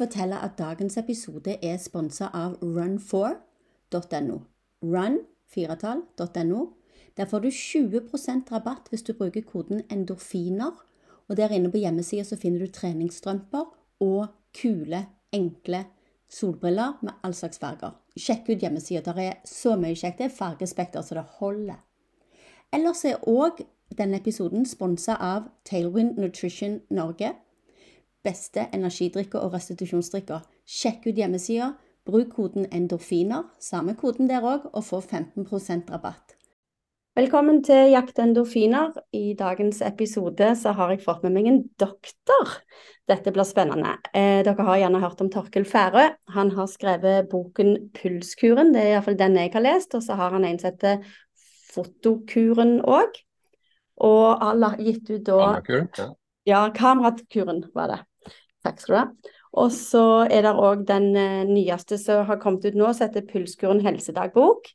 fortelle at dagens episode er sponsa av run4.no. Run4tall.no. Der får du 20% rabatt hvis du bruker koden endorfiner. Og der inne på hjemmesida så finner du treningsstrømper og kule, enkle solbriller med all slags farger. Sjekk ut hjemmesida. Der er så mye kjekt. Det er fargespekter så det holder. Ellers er òg denne episoden sponsa av Tailwind Nutrition Norge beste energidrikker og restitusjonsdrikker. Sjekk ut hjemmesida, bruk koden endorfiner, samme koden der òg, og få 15% rabatt. Velkommen til Jakt endorfiner. I dagens episode så har jeg fått med meg en doktor. Dette blir spennende. Eh, dere har gjerne hørt om Torkel Færø. Han har skrevet boken 'Pulskuren', det er iallfall den jeg har lest. Og så har han en som heter 'Fotokuren' òg. Og har gitt ut da Kamerakuren? Ja. Ja, Kamerakuren var det. Takk skal du ha. Og så er det òg den eh, nyeste som har kommet ut nå, som heter Pulskuren helsedagbok.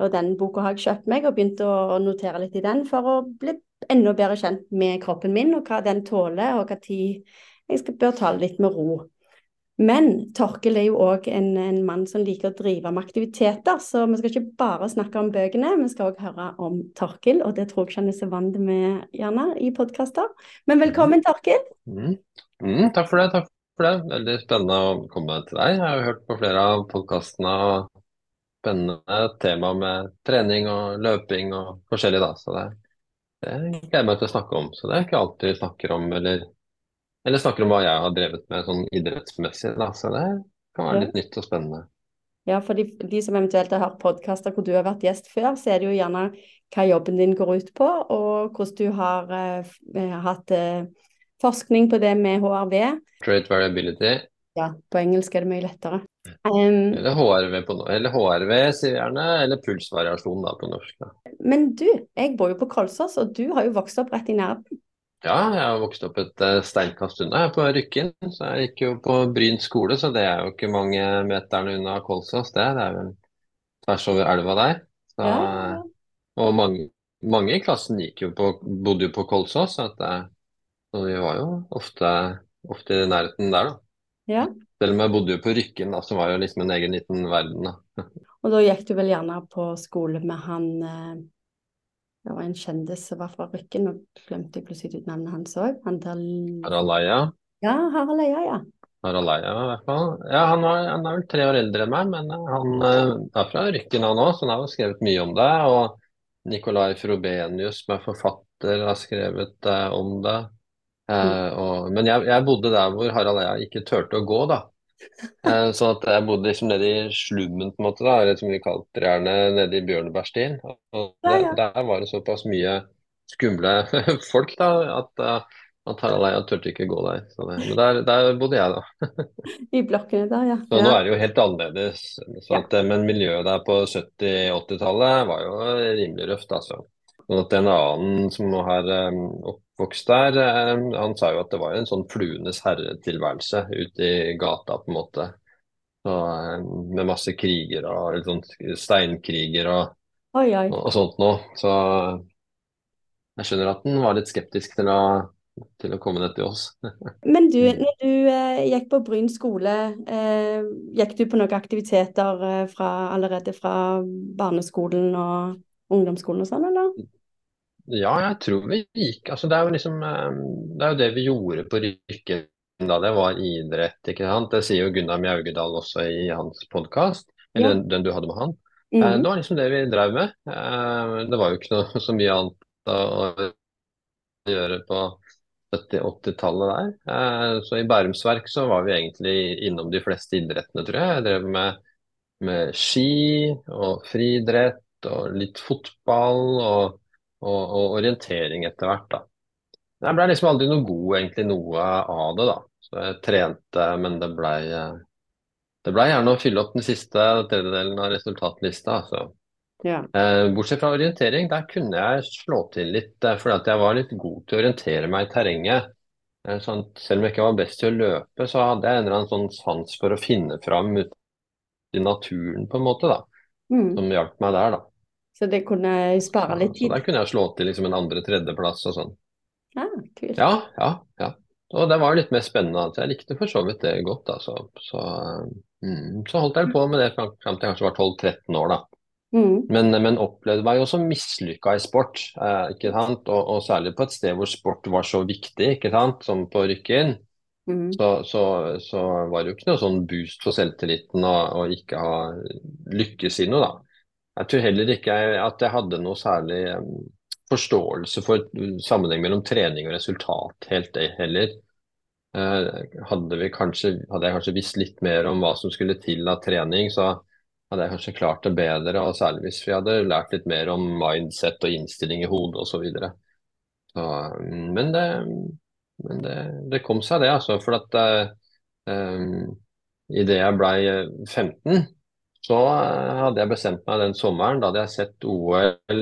Og den boka har jeg kjøpt meg og begynt å notere litt i den for å bli enda bedre kjent med kroppen min og hva den tåler, og hva tid jeg skal, bør ta det litt med ro. Men Torkel er jo òg en, en, mann som liker å drive med aktiviteter, så vi skal ikke bare snakke om bøkene, vi skal òg høre om Torkel, og det tror jeg ikke han er så vant med gjerne i podkaster. Men velkommen, Torkel. Mm. Mm, takk for det. takk for det. Veldig spennende å komme til deg. Jeg har jo hørt på flere av podkastene og spennende tema med trening og løping og forskjellig, da. Så det, det gleder jeg meg til å snakke om. Så det er ikke alltid vi snakker om, eller eller snakker om hva jeg har drevet med sånn idrettsmessig. Da. Så det kan være litt nytt og spennende. Ja, for de, de som eventuelt har hørt podkaster hvor du har vært gjest før, så er det jo gjerne hva jobben din går ut på, og hvordan du har eh, hatt eh, forskning på det med HRV. Trait variability. Ja, på engelsk er det mye lettere. Um, eller HRV på eller HRV sier gjerne, eller pulsvariasjon da på norsk. Da. Men du, jeg bor jo på Kolsås, og du har jo vokst opp rett i nærheten. Ja, jeg har vokst opp et uh, steinkast unna. Jeg er på Rykken. Så jeg gikk jo på Bryn skole, så det er jo ikke mange meterne unna Kolsås, det. Det er vel tvers over elva der. Så, ja. Og mange, mange, i klassen gikk jo på, bodde jo på Kolsås, så, at, eh, så vi var jo ofte, ofte i nærheten der, da. Ja. Selv om jeg bodde jo på Rykken, da, som var jo liksom en egen liten verden, da. Og da gikk du vel gjerne på skole med han eh det var en kjendis som var fra Rykken, og glemte jeg plutselig ut navnet hans òg. Harald Eia? Ja, Harald Eia, ja. Harald Eia, i hvert fall. Ja, han, var, han, er vel tre år eldre enn meg, men eh, han eh, er fra Rykken han òg, så han har jo skrevet mye om det. Og Nicolai Frobenius, som er forfatter, har skrevet om det. Uh, og, men jeg, jeg, bodde der hvor Harald Eia ikke turte å gå, da. Uh, så at jeg bodde liksom nede i slummen, på en måte, da, eller som vi kalte det gjerne, nede i bjørnebærstien. Og der, ja, ja. der, var det såpass mye skumle folk da, at, uh, at Harald Eia turte ikke gå der. Det, men der, der, bodde jeg, da. I blokkene der, ja. Så nå er det jo helt annerledes. At, ja. men miljøet der på 70-80-tallet var jo rimelig røft, altså. Sånn at en annen som har um, oppvokst der, um, han sa jo at det var en sånn fluenes herre-tilværelse ute i gata, på en måte. Så, um, med masse kriger og sånn steinkriger og, oi, oi. og, og sånt noe. Så jeg skjønner at han var litt skeptisk til å, til å komme ned til oss. Men du, når du eh, gikk på Bryn skole, eh, gikk du på noen aktiviteter eh, fra, allerede fra barneskolen og ungdomsskolen og sånn, eller? Ja, jeg tror vi gikk altså Det er liksom eh, Det er jo det vi gjorde på Rykken da. Det var idrett, ikke sant. Det sier jo Gunnar Mjaugedal også i hans podkast, eller ja. den, den, du hadde med han. Mm -hmm. Det var liksom det vi drev med. Eh, det var jo ikke noe så mye annet å gjøre på 70-80-tallet der. Så i Bærumsverk så var vi egentlig innom de fleste idrettene, tror jeg. Jeg drev med, med ski og friidrett og litt fotball. og og, og orientering etter hvert. da. Jeg ble liksom aldri noe god egentlig noe av det, da. Så jeg trente, men det blei det ble gjerne å fylle opp den siste tredjedelen av resultatlista. Altså. Ja. Eh, bortsett fra orientering, der kunne jeg slå til litt, eh, fordi at jeg var litt god til å orientere meg i terrenget. Eh, sånn, selv om jeg ikke var best til å løpe, så hadde jeg en eller annen sånn sans for å finne fram ut i naturen, på en måte, da. Mm. Som hjalp meg der, da. Så det kunne spare litt tid? Så der kunne jeg slå til liksom en andre-tredjeplass og sånn. Ja, kult. Ja, ja, ja. og det var litt mer spennende. Altså. Jeg likte for så vidt det godt. Altså. Så, mm, så holdt jeg på med det fram til jeg kanskje var 12-13 år. da. Mm. Men, men, opplevde meg jo som mislykka i sport, eh, ikke sant? Og, og, særlig på et sted hvor sport var så viktig, ikke sant? som på Rykkinn. Mm. Så, så, så, var det jo ikke noe sånn boost for selvtilliten å ikke ha lykkes i noe, da. Jeg tror heller ikke at jeg hadde noe særlig forståelse for sammenheng mellom trening og resultat helt heller. Eh, hadde, kanskje, hadde, jeg kanskje visst litt mer om hva som skulle til av trening, så hadde jeg kanskje klart det bedre. Og særlig hvis vi hadde lært litt mer om mindset og innstilling i hodet osv. Men, det, men det, det, kom seg, det. altså. For at um, idet jeg ble 15, så hadde jeg bestemt meg den sommeren. Da hadde jeg sett OL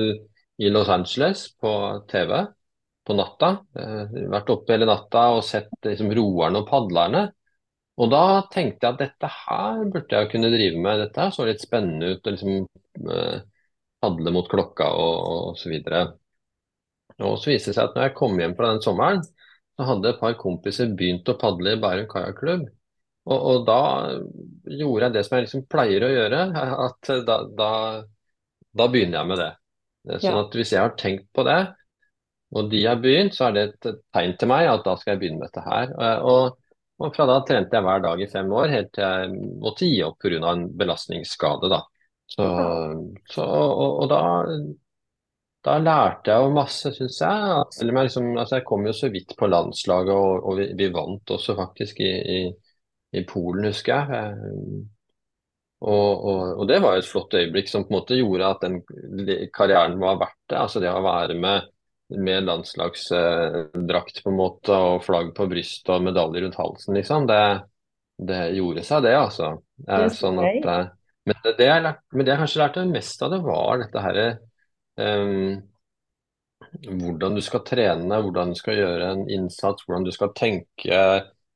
i Los Angeles på TV på natta. Eh, vært oppe hele natta og sett liksom, roerne og padlerne. Og da tenkte jeg at dette her burde jeg kunne drive med. Dette her så litt spennende ut. og liksom eh, Padle mot klokka og, og så videre. Og så viste det seg at når jeg kom hjem fra den sommeren, så hadde et par kompiser begynt å padle i Bærum kajakklubb. Og, og, da gjorde jeg det som jeg liksom pleier å gjøre, at da, da, da begynner jeg med det. Sånn at hvis jeg har tenkt på det, og de har begynt, så er det et tegn til meg at da skal jeg begynne med dette her. Og, og fra da trente jeg hver dag i fem år, helt til jeg måtte gi opp pga. en belastningsskade. da. Så, så og, og da, da, lærte jeg jo masse, syns jeg. Om jeg liksom, altså jeg kom jo så vidt på landslaget, og, og vi, vi, vant også faktisk i, i, i Polen, husker jeg. Og, og, og, det var jo et flott øyeblikk som på en måte gjorde at den karrieren var verdt det. Altså det å være med med landslagsdrakt på en måte og flagg på brystet og medalje rundt halsen, liksom. Det, det gjorde seg, det, altså. Det sånn at, eh, men, det, det lærte, men det jeg kanskje lærte mest av det, var dette herre um, Hvordan du skal trene, hvordan du skal gjøre en innsats, hvordan du skal tenke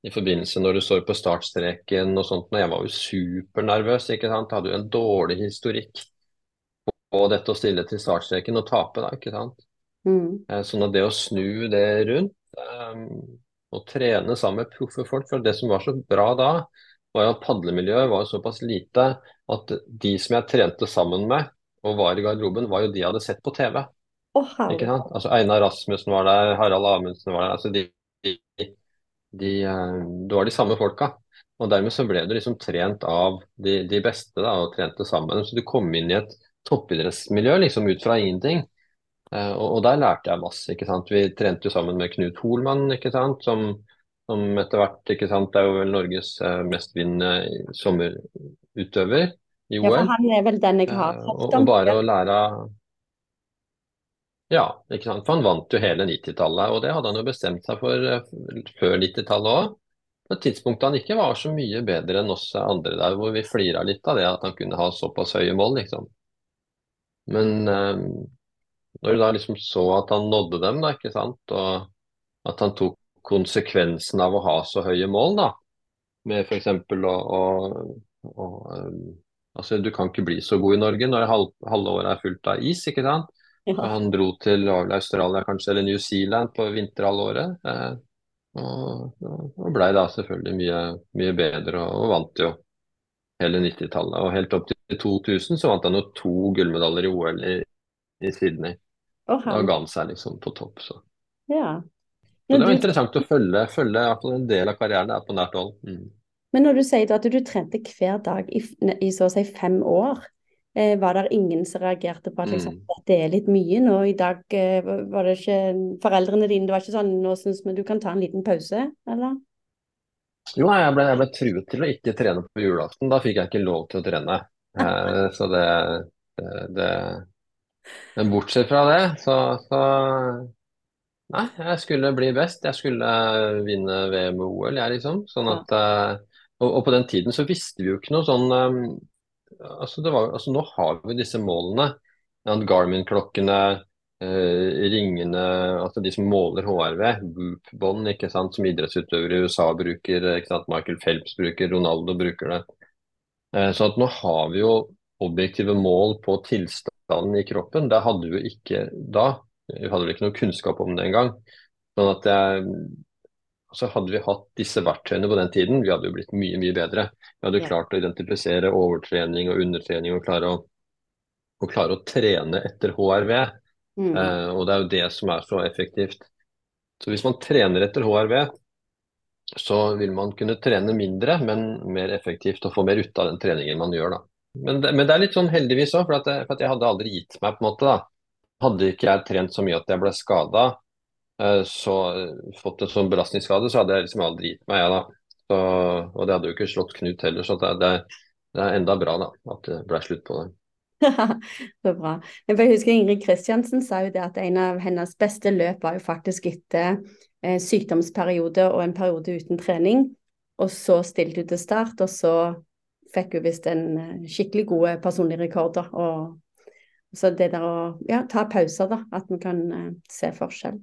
i forbindelse når du står på startstreken og sånt. Jeg var jo supernervøs, ikke sant. Hadde jo en dårlig historikk på dette å stille til startstreken og tape, da, ikke sant. Mm. Eh, sånn at det å snu det rundt um, og trene sammen med proffe folk For det som var så bra da, var jo at padlemiljøet var såpass lite at de som jeg trente sammen med og var i garderoben, var jo de jeg hadde sett på TV. Oh, ikke sant? Altså Einar Rasmussen var der, Harald Amundsen var der. altså de, de, de, eh, Det var de samme folka. Og dermed så ble du liksom trent av de, de beste da, og trente sammen. Så du kom inn i et toppidrettsmiljø liksom ut fra ingenting. Eh, og, og, der lærte jeg masse. ikke sant? Vi trente jo sammen med Knut Holmann, ikke sant? Som, som etter hvert ikke sant? Er jo vel Norges uh, mestvinnende sommerutøver i OL. Ja, for han er vel den jeg har hørt om. Og, og bare å lære Ja, ikke sant? for han vant jo hele 90-tallet. Og det hadde han jo bestemt seg for uh, før 90-tallet òg. På et tidspunkt han ikke var så mye bedre enn oss andre der, hvor vi flira litt av det at han kunne ha såpass høye mål, liksom. Men når du da liksom så at han nådde dem, da, ikke sant, og at han tok konsekvensen av å ha så høye mål, da, med f.eks. å, å, å um, Altså, du kan ikke bli så god i Norge når halve året er fullt av is, ikke sant. Ja. Han dro til Australia kanskje, eller New Zealand på vinterhalvåret. Eh, og, og blei da selvfølgelig mye, mye bedre og, og, vant jo hele 90-tallet. Og helt opp til 2000 så vant han jo to gullmedaljer i OL i, i Sydney. Oh, da ga han seg liksom på topp. Så, ja. så det var interessant å følge, følge en del av karrieren der på nært hold. Mm. Men når du sier at du trente hver dag i, i så å si fem år, eh, var det ingen som reagerte på at liksom, mm. det er litt mye nå i dag? Eh, var det ikke foreldrene dine Det var ikke sånn nå syns vi du kan ta en liten pause, eller? Jo, jeg ble, jeg ble truet til å ikke trene på julaften. Da fikk jeg ikke lov til å trene. Eh, så det, det, det men bortsett fra det, så, så Nei, jeg skulle bli best. Jeg skulle vinne VM og OL, jeg, liksom. Sånn at. Eh, og, og, på den tiden så visste vi jo ikke noe sånn um, altså, var, altså, Nå har vi disse målene. Garmin-klokkene, eh, ringene, altså de som måler HRV, Boop-bånd, som idrettsutøvere i USA bruker, ikke sant, Michael Phelps bruker, Ronaldo bruker det. Eh, så at nå har vi jo objektive mål på tilstanden i kroppen, det hadde vi ikke da. Vi hadde vel ikke noe kunnskap om det engang. Sånn at jeg så hadde vi hatt disse verktøyene på den tiden, vi hadde jo blitt mye, mye bedre. Vi hadde klart å identifisere overtrening og undertrening og klare å, og klare å trene etter HRV. Mm. Eh, og det er jo det som er så effektivt. Så hvis man trener etter HRV, så vil man kunne trene mindre, men mer effektivt og få mer ut av den treningen man gjør. da. Men det, men det er litt sånn heldigvis òg, for, for at jeg hadde aldri gitt meg. på en måte da. Hadde ikke jeg trent så mye at jeg ble skada, så fått en sånn belastningsskade, så hadde jeg liksom aldri gitt meg, jeg da. Så, og det hadde jo ikke slått Knut heller, så det, det, det er enda bra da, at det ble slutt på det. Så bra. jeg Jeg husker Ingrid Kristiansen sa jo det at en av hennes beste løp var jo faktisk etter eh, sykdomsperiode og en periode uten trening. Og så stilte hun til start, og så fikk hun visst en eh, skikkelig gode personlig rekorder. Og så det der å ja, ta pauser, da. At vi kan eh, se forskjell.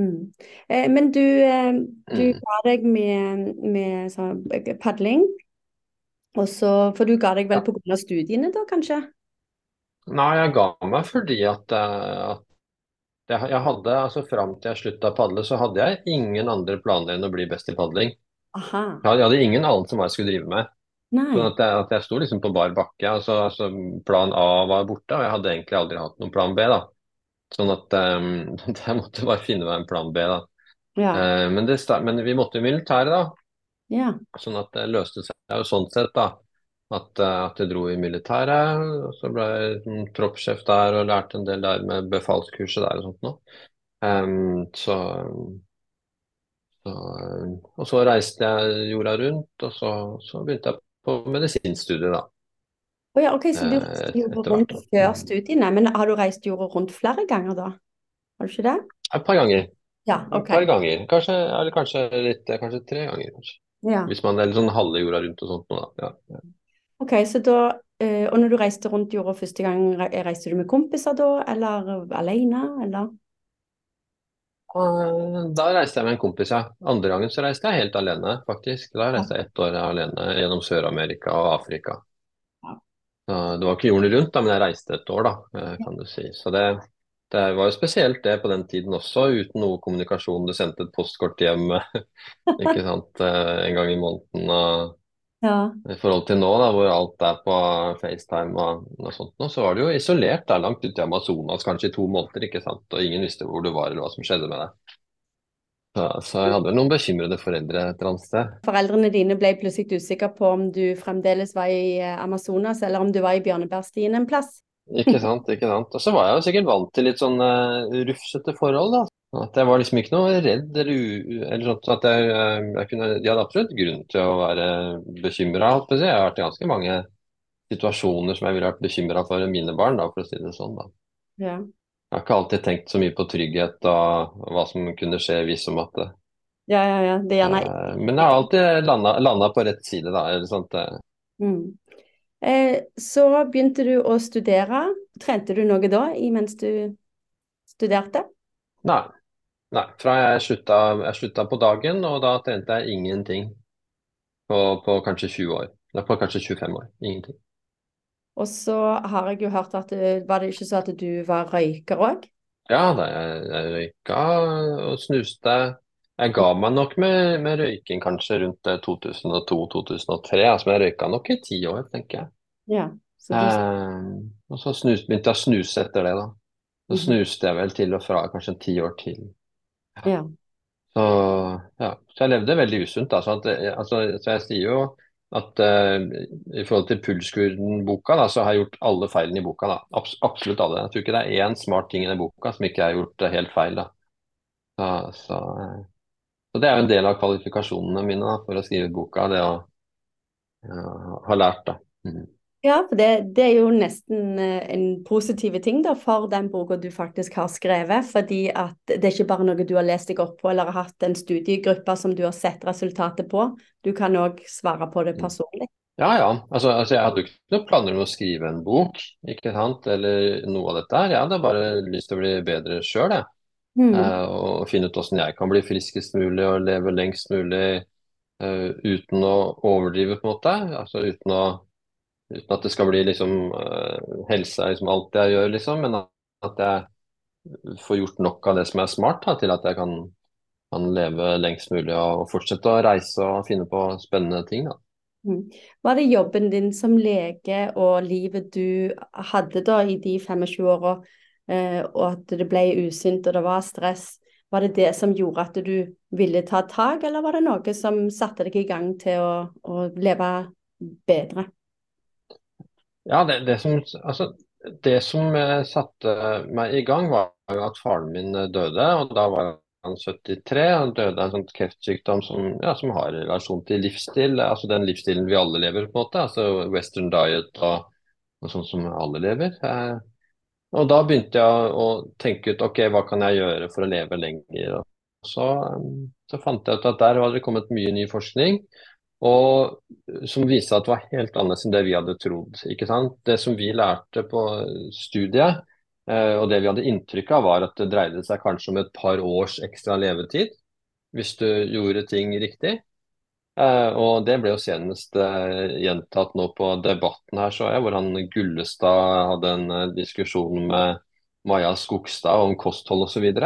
Mm. Eh, men du, eh, du Mm. ga deg med, med eh, padling. Og så, for du ga deg vel Ja. pga. studiene, da, kanskje? Nei, jeg ga meg fordi at, at jeg, jeg hadde, altså fram til jeg slutta å padle, så hadde jeg ingen andre planer enn å bli best i padling. Aha. Jeg hadde, jeg hadde ingen anelse om hva jeg skulle drive med. Nei. Sånn at jeg, at jeg sto liksom på bar bakke. Altså, altså Plan A var borte, og jeg hadde egentlig aldri hatt noen plan B. da. Sånn at um, jeg måtte bare finne meg en plan B. da. Ja. Uh, men, det, men vi måtte i militæret, da. ja. Sånn at det løste seg jo sånn sett, da. At, eh, at jeg dro i militæret, og så ble jeg troppssjef der og lærte en del der med befalskurset der og sånt noe. Um, så, så, og så reiste jeg jorda rundt, og så, så begynte jeg på medisinstudiet, da. Å ja, ok, så du Eh, reiste jorda rundt før studiene, men har du reist jorda rundt flere ganger da? Har du ikke det? Et par ganger. Ja, Et par ganger. Kanskje, eller kanskje litt, kanskje tre ganger. kanskje. Ja. Hvis man er sånn halve jorda rundt og sånt noe, da. Ja. Ok, så da, eh, og når du reiste rundt jorda første gang, reiste du med kompiser da, eller alene, eller? Da reiste jeg med en kompis, ja. Andre gangen så reiste jeg helt alene, faktisk. Da reiste jeg ett år alene gjennom Sør-Amerika og Afrika. Det var ikke jorden rundt, da, men jeg reiste et år, da, eh, kan du si. Så det, det var jo spesielt det på den tiden også, uten noe kommunikasjon. Du sendte et postkort hjem, ikke sant, eh, en gang i måneden. Og Ja. I forhold til nå, da, hvor alt er på FaceTime og, og sånt, nå, så var du jo isolert der langt ute i Amazonas, kanskje i to måneder, ikke sant? og ingen visste hvor du var eller hva som skjedde med deg. Så, så jeg hadde noen bekymrede foreldre et eller annet sted. Foreldrene dine ble plutselig usikre på om du fremdeles var i eh, Amazonas, eller om du var i Bjørnebergstien en plass. Ikke sant, ikke sant. Og så var jeg jo sikkert vant til litt sånn uh, rufsete forhold, da. At jeg var liksom ikke noe redd eller, eller sånt. At jeg, eh, jeg kunne, de hadde absolutt grunn til å være bekymra. Jeg har vært i ganske mange situasjoner som jeg ville vært bekymra for mine barn, da, for å si det sånn. da. Ja. Jeg har ikke alltid tenkt så mye på trygghet og hva som kunne skje hvis og måtte. Ja, ja, ja. Det er gjerne Eh, Men jeg har alltid landa, på rett side, da. Eller sånt. eh. Mm. Eh, så begynte du å studere. Trente du noe da, mens du studerte? Nei. Nei. Fra jeg slutta, jeg slutta på dagen, og da trente jeg ingenting på, på kanskje 20 år. På kanskje 25 år. Ingenting. Og så har jeg jo hørt at var det ikke så at du var røyker òg? Ja, da jeg, jeg røyka og snuste. Jeg ga meg nok med, med røyking kanskje rundt 2002-2003. Altså, men jeg røyka nok i ti år, tenker jeg. Ja. Så du, Eh, og så snus, begynte jeg å snuse etter det, da. Så mm. snuste jeg vel til og fra kanskje ti år til. ja. Så, ja. så jeg levde veldig usunt. Da. Så, at, eh, altså, så jeg sier jo at uh, i forhold til Pulskurden-boka, så har jeg gjort alle feilene i boka. Abs absolutt alle. Jeg tror ikke det er én smart ting i den boka som ikke er gjort eh, helt feil. Så, så, eh, så det er jo en del av kvalifikasjonene mine da, for å skrive boka, det å ja, ha lært. da. Mhm. Ja, for det, det er jo nesten eh, en positiv ting da, for den boka du faktisk har skrevet. Fordi at det er ikke bare noe du har lest deg opp på eller har hatt en studiegruppe som du har sett resultatet på. Du kan òg svare på det personlig. Ja, ja. Altså, altså, jeg hadde jo ikke noen planer om å skrive en bok, ikke sant, eller noe av dette her. Jeg hadde bare lyst til å bli bedre sjøl, jeg. Mm. Uh, og finne ut hvordan jeg kan bli friskest mulig og leve lengst mulig uh, uten å overdrive, på en måte. Altså uten å Uten at det skal bli liksom uh, helse er liksom alt jeg gjør, liksom, men at jeg får gjort nok av det som er smart, da, til at jeg kan kan leve lengst mulig og fortsette å reise og finne på spennende ting. da. Mm. Var det jobben din som lege og livet du hadde da i de 25 åra, eh, og at det ble usynt og det var stress, var det det som gjorde at du ville ta tak, eller var det noe som satte deg i gang til å, å leve bedre? Ja, det, det, som, altså, det som eh, satte meg i gang, var jo at faren min eh, døde. og Da var han 73. Han døde av en sånn kreftsykdom som, ja, som, har relasjon til livsstil. altså Den livsstilen vi alle lever, på en måte. altså Western diet og, og sånn som alle lever. Eh, og da begynte jeg å tenke ut ok, hva kan jeg gjøre for å leve lenger. Og så, så fant jeg ut at der hadde det kommet mye ny forskning og som viste at det var helt annerledes enn det vi hadde trodd. ikke sant? Det som vi lærte på studiet, eh, og det vi hadde inntrykk av, var at det dreide seg kanskje om et par års ekstra levetid hvis du gjorde ting riktig. Uh, og det ble jo senest gjentatt nå på debatten her, så jeg, hvor han Gullestad hadde en diskusjon med Maja Skogstad om kosthold osv. Og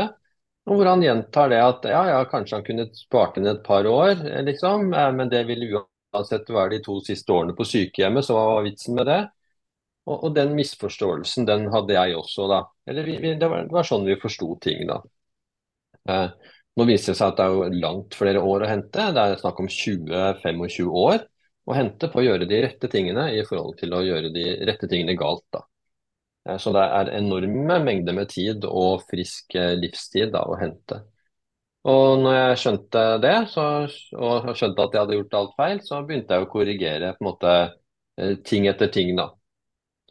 hvor han gjentar det at ja, ja, kanskje han kunne spart inn et par år, liksom, men det ville uansett være de to siste årene på sykehjemmet, så hva var vitsen med det? Og, og den misforståelsen, den hadde jeg også, da. Eller vi, det, var, det, var, sånn vi forsto ting, da. Nå viser det seg at det er jo langt flere år å hente. Det er snakk om 20-25 år å hente på å gjøre de rette tingene i forhold til å gjøre de rette tingene galt. da. Eh, så det er enorme mengder med tid og frisk eh, livstid da, å hente. Og når jeg skjønte det, så, og skjønte at jeg hadde gjort alt feil, så begynte jeg å korrigere på en måte eh, ting etter ting. da.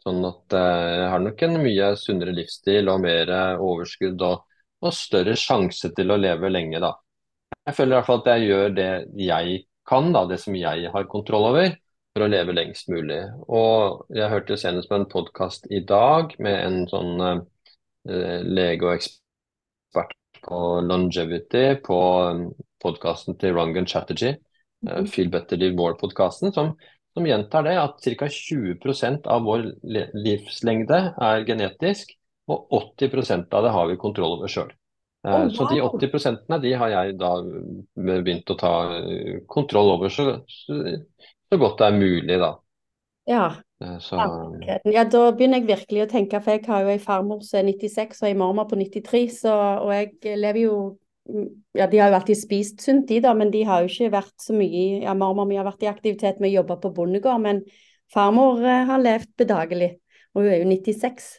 Sånn at jeg har nok en mye sunnere livsstil og mer overskudd og og større sjanse til å leve lenge, da. Jeg føler i hvert fall at jeg gjør det jeg kan, da, det som jeg har kontroll over, for å leve lengst mulig. Og jeg hørte senest på en podkast i dag med en sånn uh, lege og ekspert på longevity på um, podkasten til Rangan Chatterjee, uh, Feel Better Live More-podkasten, som, som, gjentar det at ca. 20% av vår livslengde er genetisk. Og 80% av det har vi kontroll over sjøl. Oh, wow. Så de 80% de har jeg da begynt å ta eh, kontroll over så, så, så godt det er mulig, da. Ja. Eh, så... ja, da begynner jeg virkelig å tenke, for jeg har jo ei farmor som er 96 og ei mormor på 93, så, og jeg lever jo mm, ja, De har jo alltid spist sunt, de da, men de har jo ikke vært så mye ja, Mormor mi har vært i aktivitet med å jobbe på bondegård, men farmor eh, har levd bedagelig, og hun er jo 96.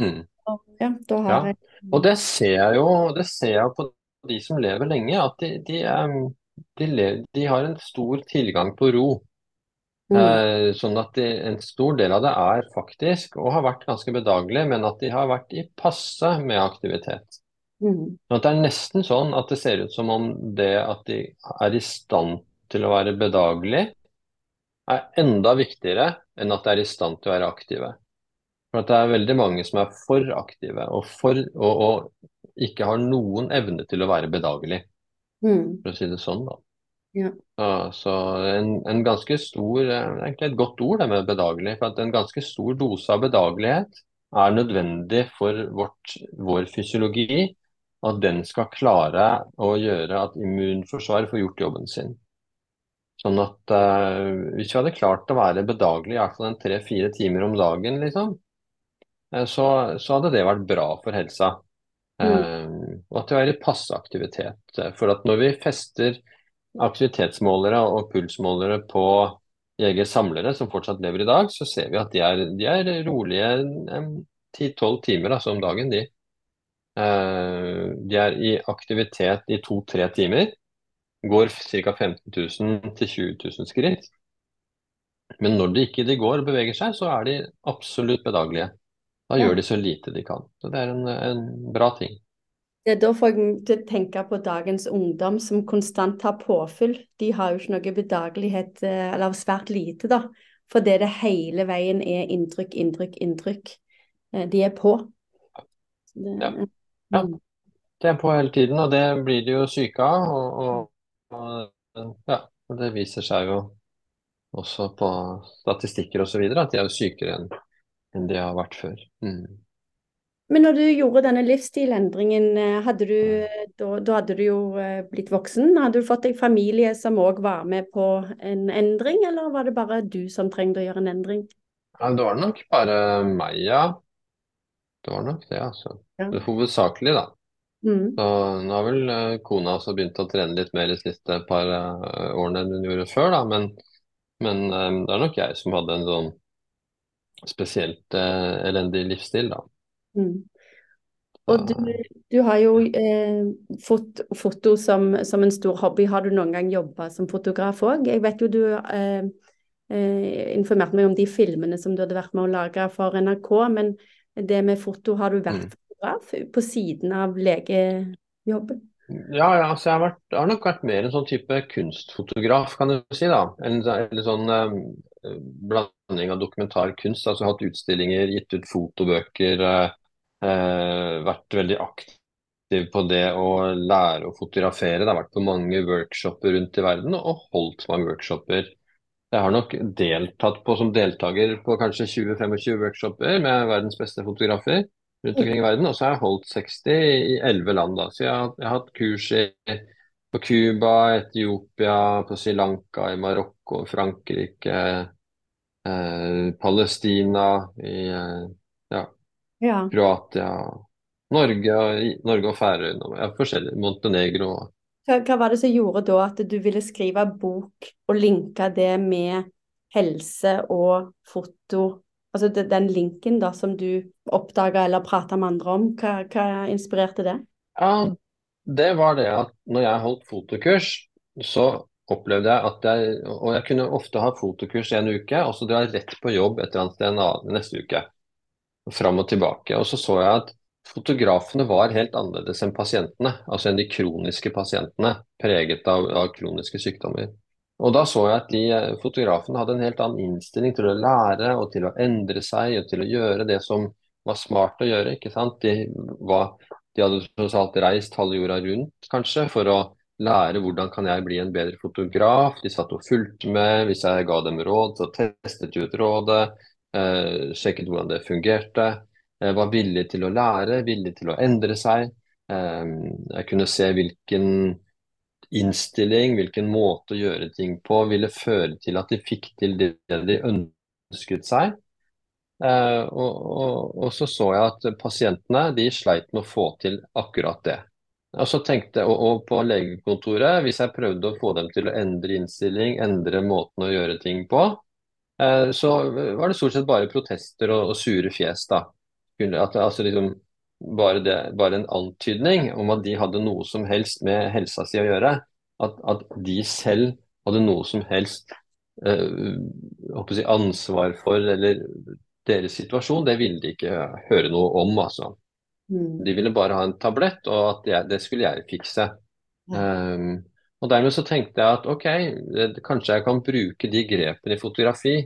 Mm. Ja, da har ja. jeg Og det ser jeg jo det ser jeg på de som lever lenge, at de, de, de, lever, de har en stor tilgang på ro. Mm. Eh, sånn at de, En stor del av det er faktisk, og har vært ganske bedagelig, men at de har vært i passe med aktivitet. Mm. Sånn at Det er nesten sånn at det ser ut som om det at de er i stand til å være bedagelig, er enda viktigere enn at de er i stand til å være aktive. For det er veldig mange som er for aktive og, for, og, og ikke har noen evne til å være bedagelig, mm. for å si det sånn. da. Ja. Så, så en, en, ganske stor Egentlig et godt ord, det med bedagelig. For at en ganske stor dose av bedagelighet er nødvendig for vårt, vår fysiologi. At den skal klare å gjøre at immunforsvaret får gjort jobben sin. Sånn at uh, hvis vi hadde klart å være bedagelig i hvert fall en tre-fire timer om dagen, liksom, Eh, så, så, hadde det vært bra for helsa. Mm. Uh, og at det er passe aktivitet. For at når vi fester aktivitetsmålere og pulsmålere på jegersamlere som fortsatt lever i dag, så ser vi at de er, de er rolige 10-12 timer altså, om dagen. De. Eh, de er i aktivitet i to-tre timer. Går ca. 15 000 til 20 000 skritt. Men når de ikke de går og beveger seg, så er de absolutt bedagelige. Da gjør de så lite de kan. Så det er en, en bra ting. Ja, da får jeg til å tenke på dagens ungdom som konstant har påfyll. De har jo ikke noe bedagelighet, eh, eller svært lite, da. Fordi det hele veien er inntrykk, inntrykk, inntrykk. Eh, de er på. Det, ja. ja. De er på hele tiden, og det blir de jo syke av. Og, og, og, ja, det viser seg jo også på statistikker osv. at de er sykere enn enn de har vært før. Mm. Men når du gjorde denne livsstilendringen, eh, hadde du, da, da hadde du jo eh, blitt voksen. Hadde du fått deg familie som òg var med på en endring, eller var det bare du som trengte å gjøre en endring? Ja, det var nok bare meg, ja. Det var nok det, altså. Ja. Det hovedsakelig, da. Mm. Så nå har vel eh, kona også begynt å trene litt mer de siste par årene enn hun gjorde før, da. Men, men det er nok jeg som hadde en sånn spesielt eh, elendig livsstil, da. Mm. Og du, du har jo eh, fått foto som, som en stor hobby. Har du noen gang jobba som fotograf òg? Jeg vet jo du eh, eh, informerte meg om de filmene som du hadde vært med å lage for NRK, men det med foto, har du vært Mm. fotograf på siden av legejobben? Ja, ja, altså jeg har, vært, jeg har nok vært mer en sånn type kunstfotograf, kan du si. da. En, eller sånn eh, blanding av dokumentarkunst. Altså hatt utstillinger, gitt ut fotobøker. Eh, vært veldig aktiv på det å lære å fotografere. Det har vært på mange workshoper rundt i verden, og holdt mange workshoper. Jeg har nok deltatt på som deltaker på kanskje 20-25 workshoper med verdens beste fotografer rundt omkring i verden. Og så har jeg holdt 60 i 11 land. da. Så jeg har, jeg har hatt kurs i, på Cuba, Etiopia, på Sri Lanka, i Marokko, Frankrike, eh, Palestina, i eh, ja. Kroatia, Norge, Norge og Færøyene. Forskjellig. Montenegro. Hva, hva var det som gjorde da at du ville skrive bok og linke det med helse og foto? Altså den linken da som du oppdaga eller prata med andre om, hva, hva inspirerte det? Ja, det var det at når jeg holdt fotokurs, så opplevde jeg at jeg Og jeg kunne ofte ha fotokurs en uke, og så dra rett på jobb et eller annet sted neste uke. Fram og tilbake. Og så så jeg at fotografene var helt annerledes enn pasientene. Altså enn de kroniske pasientene, preget av, av kroniske sykdommer. Og da så jeg at de eh, fotografene hadde en helt annen innstilling til å lære og til å endre seg og til å gjøre det som var smart å gjøre. ikke sant? De, var, de hadde tross alt reist halve jorda rundt, kanskje, for å lære hvordan kan jeg bli en bedre fotograf. De satt og fulgte med. Hvis jeg ga dem råd, så testet de ut rådet. Eh, sjekket hvordan det fungerte. Eh, var villig til å lære, villig til å endre seg. Eh, jeg kunne se hvilken innstilling, hvilken måte å gjøre ting på, ville føre til at de fikk til det de ønsket seg. Uh, og, og, og så så jeg at pasientene de sleit med å få til akkurat det. Og så tenkte og, og på legekontoret, hvis jeg prøvde å få dem til å endre innstilling, endre måten å gjøre ting på, så var det stort sett bare protester og, og sure fjes, da. At, altså liksom, bare, det, bare en antydning om at de hadde noe som helst med helsa si å gjøre. At, at de selv hadde noe som helst eh, si, ansvar for, eller deres situasjon, det ville de ikke høre noe om, altså. Mm. De ville bare ha en tablett, og at jeg, det skulle jeg fikse. Um, og dermed så tenkte jeg at ok, kanskje jeg kan bruke de grepene i fotografi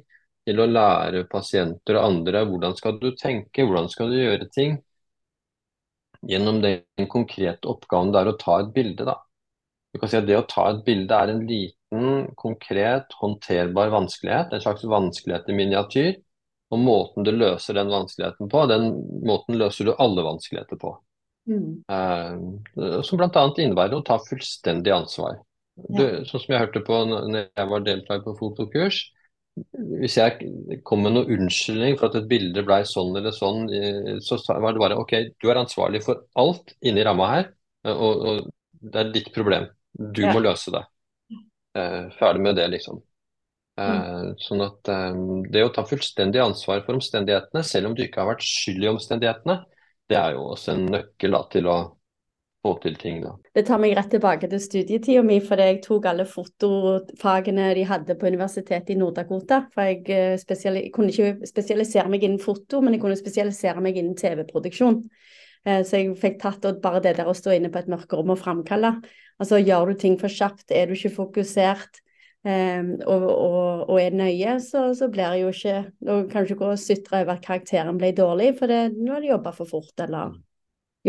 til å lære pasienter og andre hvordan skal du tenke, hvordan skal du gjøre ting, gjennom den konkrete oppgaven det er å ta et bilde, da. Du kan si at Det å ta et bilde er en liten, konkret, håndterbar vanskelighet. En slags vanskelighet i miniatyr. Og måten du løser den vanskeligheten på, den måten løser du alle vanskeligheter på. Mm. Uh, som bl.a. innebærer å ta fullstendig ansvar. Du, sånn som jeg hørte på når jeg var deltaker på fotokurs. Hvis jeg kom med noen unnskyldning for at et bilde ble sånn eller sånn, eh, så var det bare OK, du er ansvarlig for alt inni ramma her, eh, og, og det er ditt problem. Du Ja. må løse det. Uh, ferdig med det, liksom. Mm. sånn at det å ta fullstendig ansvar for omstendighetene, selv om du ikke har vært skyld i omstendighetene, det er jo også en nøkkel da, til å få til ting. Da. Det tar meg rett tilbake til studietida mi, fordi jeg tok alle fotofagene de hadde på universitetet i Nord-Dakota. For jeg eh, spesiali kunne ikke spesialisere meg innen foto, men jeg kunne spesialisere meg innen TV-produksjon. Eh, Så jeg fikk tatt bare det der å stå inne på et mørkerom og framkalle. Altså gjør du ting for kjapt, er du ikke fokusert eh, og, og, og er nøye, så, så blir det jo ikke Da kan du ikke gå og sutre over at karakteren ble dårlig, for det, nå har du jobba for fort, eller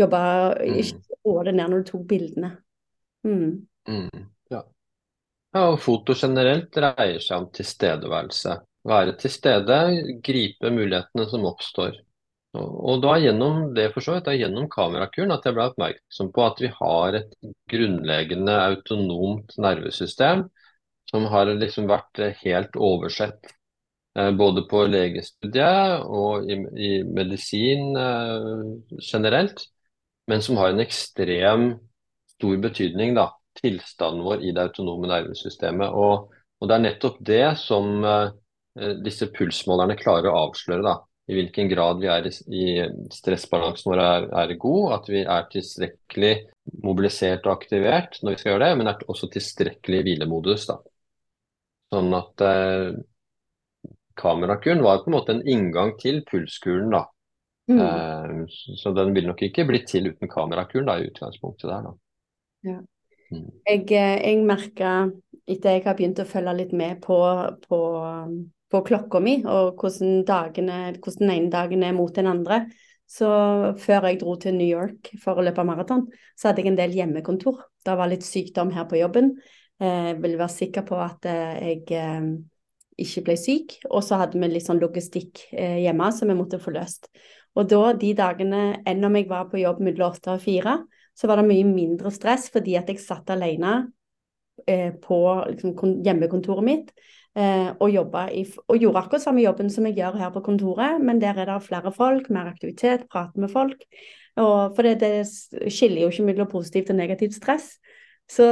jobba ikke få det ned når du tok bildene. Mm. Mm, ja. ja, og foto generelt dreier seg om tilstedeværelse. Være til stede, gripe mulighetene som oppstår. Og da gjennom det for så vidt, da gjennom kamerakuren at jeg ble oppmerksom på at vi har et grunnleggende autonomt nervesystem som har liksom vært helt oversett. Eh, både på legestudiet og i, i medisin eh, generelt, men som har en ekstrem stor betydning, da, tilstanden vår i det autonome nervesystemet. Og, og det er nettopp det som eh, disse pulsmålerne klarer å avsløre. da, I hvilken grad vi er i, i stressbalansen vår er, er, god, at vi er tilstrekkelig mobilisert og aktivert når vi skal gjøre det, men er også tilstrekkelig hvilemodus. da. Sånn at eh, kamerakuren var på en måte en inngang til pulskuren. da. Mm. Eh, så den vil nok ikke blitt til uten kamerakuren da, i utgangspunktet der. da. Ja. Mm. Jeg, eh, jeg merker, etter jeg har begynt å følge litt med på, på, på klokka mi, og hvordan, dagene, hvordan den ene dagen er mot den andre, så før jeg dro til New York for å løpe maraton, så hadde jeg en del hjemmekontor. Det var litt sykdom her på jobben. Eh, jeg ville være sikker på at eh, jeg ikke ble syk. Og så hadde vi litt sånn logistikk hjemme som vi måtte få løst. Og da, de dagene, enn om jeg var på jobb mellom åtte og fire, så var det mye mindre stress fordi at jeg satt alene eh, på liksom, hjemmekontoret mitt eh, og, i, og, gjorde akkurat samme jobben som jeg gjør her på kontoret, men der er det flere folk, mer aktivitet, prate med folk. Og, for det, det skiller jo ikke mellom positivt og negativt stress. Så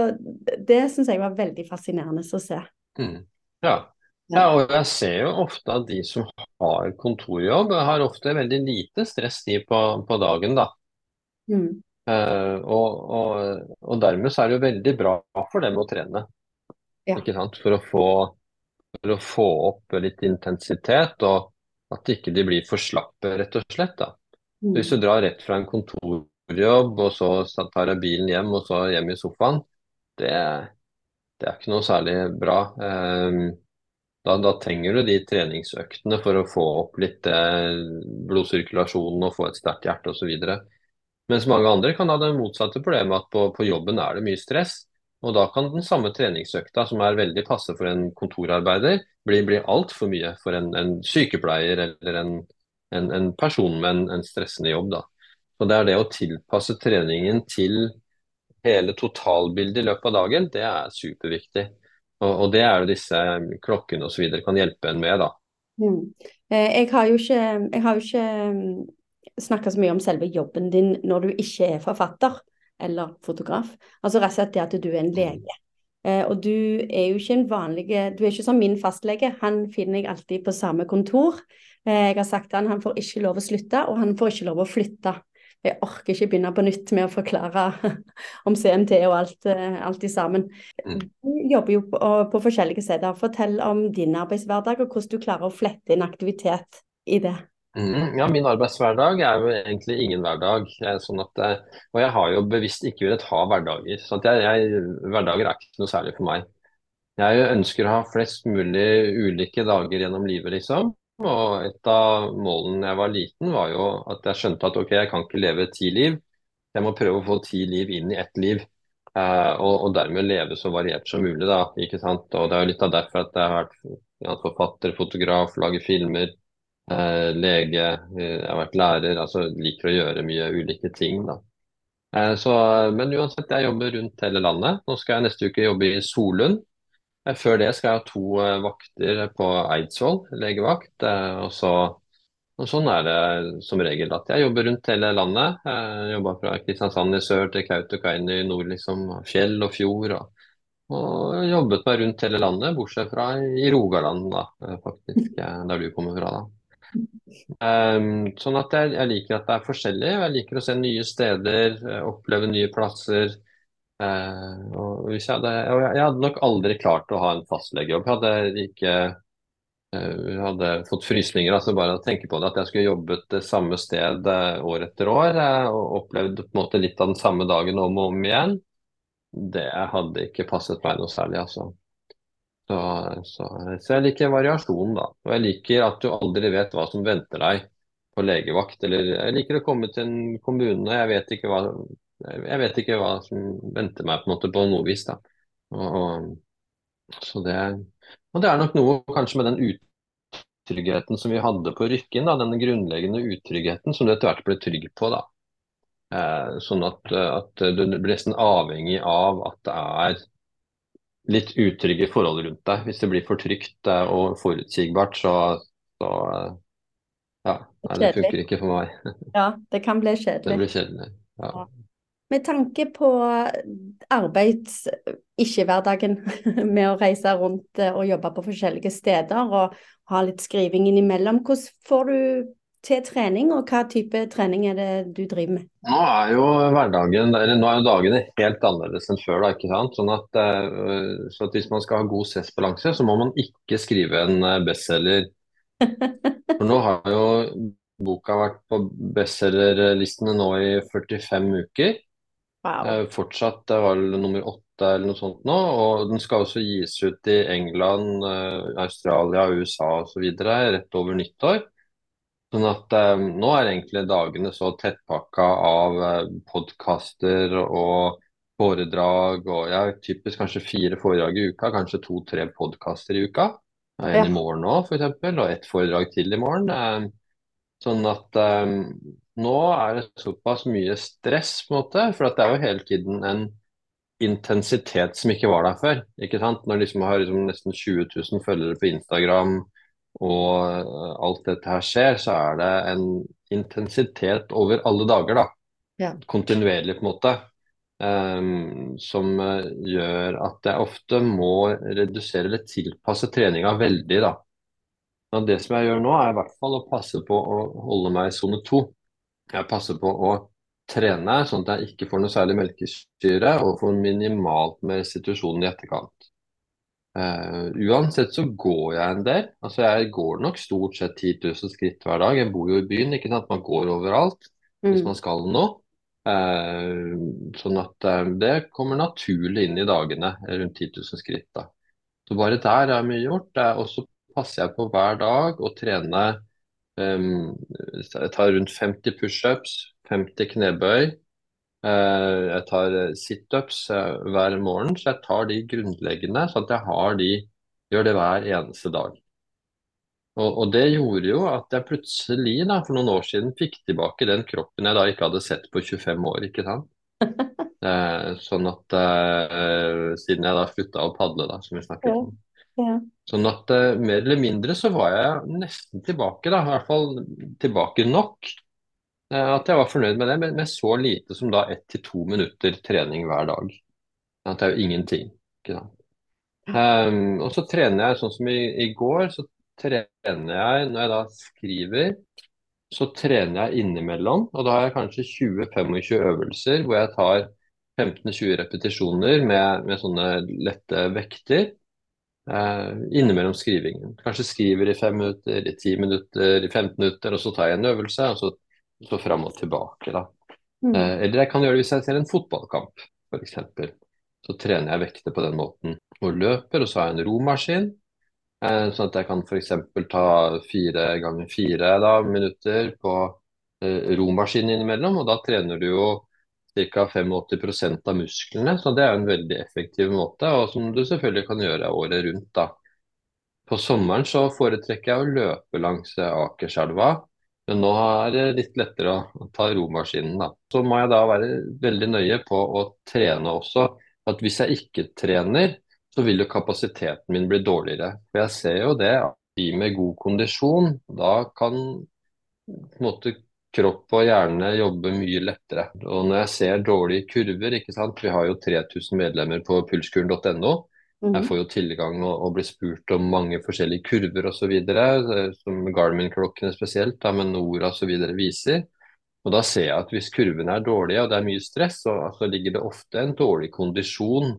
det syns jeg var veldig fascinerende å se. Mm. Ja. ja. og jeg ser jo ofte at de som har kontorjobb, har ofte veldig lite stress de på, på dagen, da. Mm. Uh, og, og, og, dermed så er det jo veldig bra for dem å trene. Ja. Ikke sant? For å, få, for å få opp litt intensitet, og at ikke de blir for slappe, rett og slett. da. Mm. Hvis du drar rett fra en kontorjobb, og så tar jeg bilen hjem, og så hjem i sofaen, det, det er ikke noe særlig bra. Um, da, da, trenger du de treningsøktene for å få opp litt blodsirkulasjonen blodsirkulasjon og få et sterkt hjerte osv. Mens mange andre kan ha det motsatte problemet, at på, på, jobben er det mye stress. Og da kan den samme treningsøkta, som er veldig passe for en kontorarbeider, bli, bli altfor mye for en, en, sykepleier eller en, en, en person med en, stressende jobb. Da. Så det er det å tilpasse treningen til hele totalbildet i løpet av dagen, det er superviktig. Og, og det er jo disse klokkene osv. kan hjelpe en med. da. Mm. Eh, jeg har jo ikke, jeg ikke snakka så mye om selve jobben din når du ikke er forfatter eller fotograf. Altså rett og slett det at du er en mm. lege. Eh, og du er jo ikke en vanlig Du er ikke som min fastlege. Han finner jeg alltid på samme kontor. Eh, jeg har sagt til han han får ikke lov å slutte, og han får ikke lov å flytte. Jeg orker ikke begynne på nytt med å forklare om CMT og alt, eh, alt i sammen. Mm. Du jobber jo på, på forskjellige steder. Fortell om din arbeidshverdag, og hvordan du klarer å flette inn aktivitet i det. Mm, ja, min arbeidshverdag er jo egentlig ingen hverdag. Sånn at, eh, og jeg har jo bevisst ikke villet ha hverdager. Så jeg, jeg, hverdager er ikke noe særlig for meg. Jeg ønsker å ha flest mulig ulike dager gjennom livet, liksom. Og et av målene jeg var liten, var jo at jeg skjønte at ok, jeg kan ikke leve ti liv. Jeg må prøve å få ti liv inn i ett liv. Uh, og, og, dermed leve så variert som mulig, da. ikke sant? Og det er jo litt av derfor at jeg har vært forfatter, fotograf, lager filmer uh, lege, uh, jeg har vært lærer. altså Liker å gjøre mye ulike ting. da. Så, men uansett, jeg jobber rundt hele landet. Nå skal jeg neste uke jobbe i Solund. Eh, før det skal jeg ha to eh, vakter på Eidsvoll legevakt. Eh, og, så, og sånn er det som regel. at Jeg jobber rundt hele landet. Jeg jobber fra Kristiansand i sør til Kautokeino i nord. liksom, Fjell og fjord. og og jobbet meg rundt hele landet, bortsett fra i Rogaland, da, faktisk, der du kommer fra. da. Um, sånn at jeg, jeg, liker at det er forskjellig. Jeg liker å se nye steder, oppleve nye plasser. Uh, og jeg, hadde, jeg, hadde, nok aldri klart å ha en fastlegejobb. Jeg hadde ikke uh, hadde fått frysninger. altså Bare å tenke på det, at jeg skulle jobbet det samme sted uh, år etter år og opplevd på en måte litt av den samme dagen om og om igjen, det hadde ikke passet meg noe særlig. altså. Så, så, så, jeg liker variasjon, da. Og jeg liker at du aldri vet hva som venter deg på legevakt. Eller jeg liker å komme til en kommune, jeg vet ikke hva, jeg vet ikke hva som venter meg på, en måte, på noe vis. da. Og, og, så det, og det er nok noe kanskje med den utryggheten som vi hadde på Rykken, da, den grunnleggende utryggheten som du etter hvert ble trygg på. da. Eh, sånn at, at, du blir nesten avhengig av at det er litt utrygge forhold rundt deg. Hvis det blir for trygt eh, og forutsigbart, så, så eh, ja, nei, det funker ikke for meg. Ja, det kan bli kjedelig. Det blir kjedelig, ja. Med tanke på arbeids... ikke-hverdagen med å reise rundt eh, og jobbe på forskjellige steder og ha litt skriving innimellom, hvordan får du til trening, og hva type trening er det du driver med? Nå er jo hverdagen, eller nå er jo dagene helt annerledes enn før. da, ikke sant? Sånn at, eh, så at Hvis man skal ha god stressbalanse, så må man ikke skrive en eh, bestselger. For nå har jo boka vært på bestselgerlistene nå i 45 uker. Wow. Eh, fortsatt er vel nummer åtte eller noe sånt nå. Og den skal også gis ut i England, eh, Australia, USA osv. rett over nyttår. Sånn at eh, nå er egentlig dagene så tettpakka av eh, podkaster og foredrag. Og jeg har typisk kanskje fire foredrag i uka, kanskje to-tre podkaster i uka. En ja. i morgen òg, f.eks., og ett foredrag til i morgen. Eh, sånn at eh, nå er det såpass mye stress, på en måte, for det er jo hele tiden en intensitet som ikke var der før. ikke sant? Når liksom har liksom nesten 20 000 følgere på Instagram og eh, alt dette her skjer, så er det en intensitet over alle dager, da. Ja. Kontinuerlig, på en måte. Um, som uh, gjør at jeg ofte må redusere eller tilpasse treninga veldig, da. Men det som jeg gjør nå, er i hvert fall å passe på å holde meg i sone to jeg passer på å trene sånn at jeg ikke får noe særlig melkesyre og får minimalt med restitusjon i etterkant. Uh, uansett så går jeg en del. Altså jeg går nok stort sett 10 000 skritt hver dag. Jeg bor jo i byen, ikke sant. Man går overalt mm. hvis man skal noe. Uh, sånn at uh, det kommer naturlig inn i dagene, rundt 10 000 skritt. da. Så bare der er mye gjort. Og så passer jeg på hver dag å trene jeg tar rundt 50 pushups, 50 knebøy. Uh, jeg tar situps uh, hver morgen, så jeg tar de grunnleggende, så at jeg har de, gjør det hver eneste dag. Og, og, det gjorde jo at jeg plutselig da, for noen år siden fikk tilbake den kroppen jeg da ikke hadde sett på 25 år. ikke sant? Sånn at Siden jeg da slutta å padle, da, som vi snakket om. Ja. Sånn at uh, mer eller mindre så var jeg nesten tilbake, da. I hvert fall tilbake nok. Uh, at jeg var fornøyd med det, med, med så lite som da ett til to minutter trening hver dag. At det er jo ingenting. Ikke sant? Um, og så trener jeg sånn som i, i, går, så trener jeg når jeg da skriver, så trener jeg innimellom. Og da har jeg kanskje 20-25 øvelser hvor jeg tar 15-20 repetisjoner med, med sånne lette vekter eh, innimellom skrivingen. Kanskje skriver i fem minutter, i ti minutter, i 15 minutter, og så tar jeg en øvelse, og så, så fram og tilbake. da. Mm. Eh, eller jeg kan gjøre det hvis jeg ser en fotballkamp, f.eks. Så trener jeg vekter på den måten. Og løper, og så har jeg en romaskin. Eh, sånn at jeg kan f.eks. ta fire ganger fire da, minutter på eh, romaskin innimellom, og da trener du jo ca. 85% av musklene. Så det er en veldig effektiv måte, og som du selvfølgelig kan gjøre året rundt. da. På sommeren så foretrekker jeg å løpe langs Akerselva, men nå er det litt lettere å ta romaskinen. da. Så må jeg da være veldig nøye på å trene også. At hvis jeg ikke trener, så vil jo kapasiteten min bli dårligere. For jeg ser jo det, at de med god kondisjon, da kan på en måte kropp og hjerne jobber mye lettere. Og når jeg ser dårlige kurver, ikke sant? vi har jo 3000 medlemmer på pulskuren.no. Jeg mhm. får jo tilgang og, og blir spurt om mange forskjellige kurver osv., eh, som Garmin-klokkene spesielt, da, men Nora osv. viser. Og Da ser jeg at hvis kurvene er dårlige og det er mye stress, så altså, ligger det ofte en dårlig kondisjon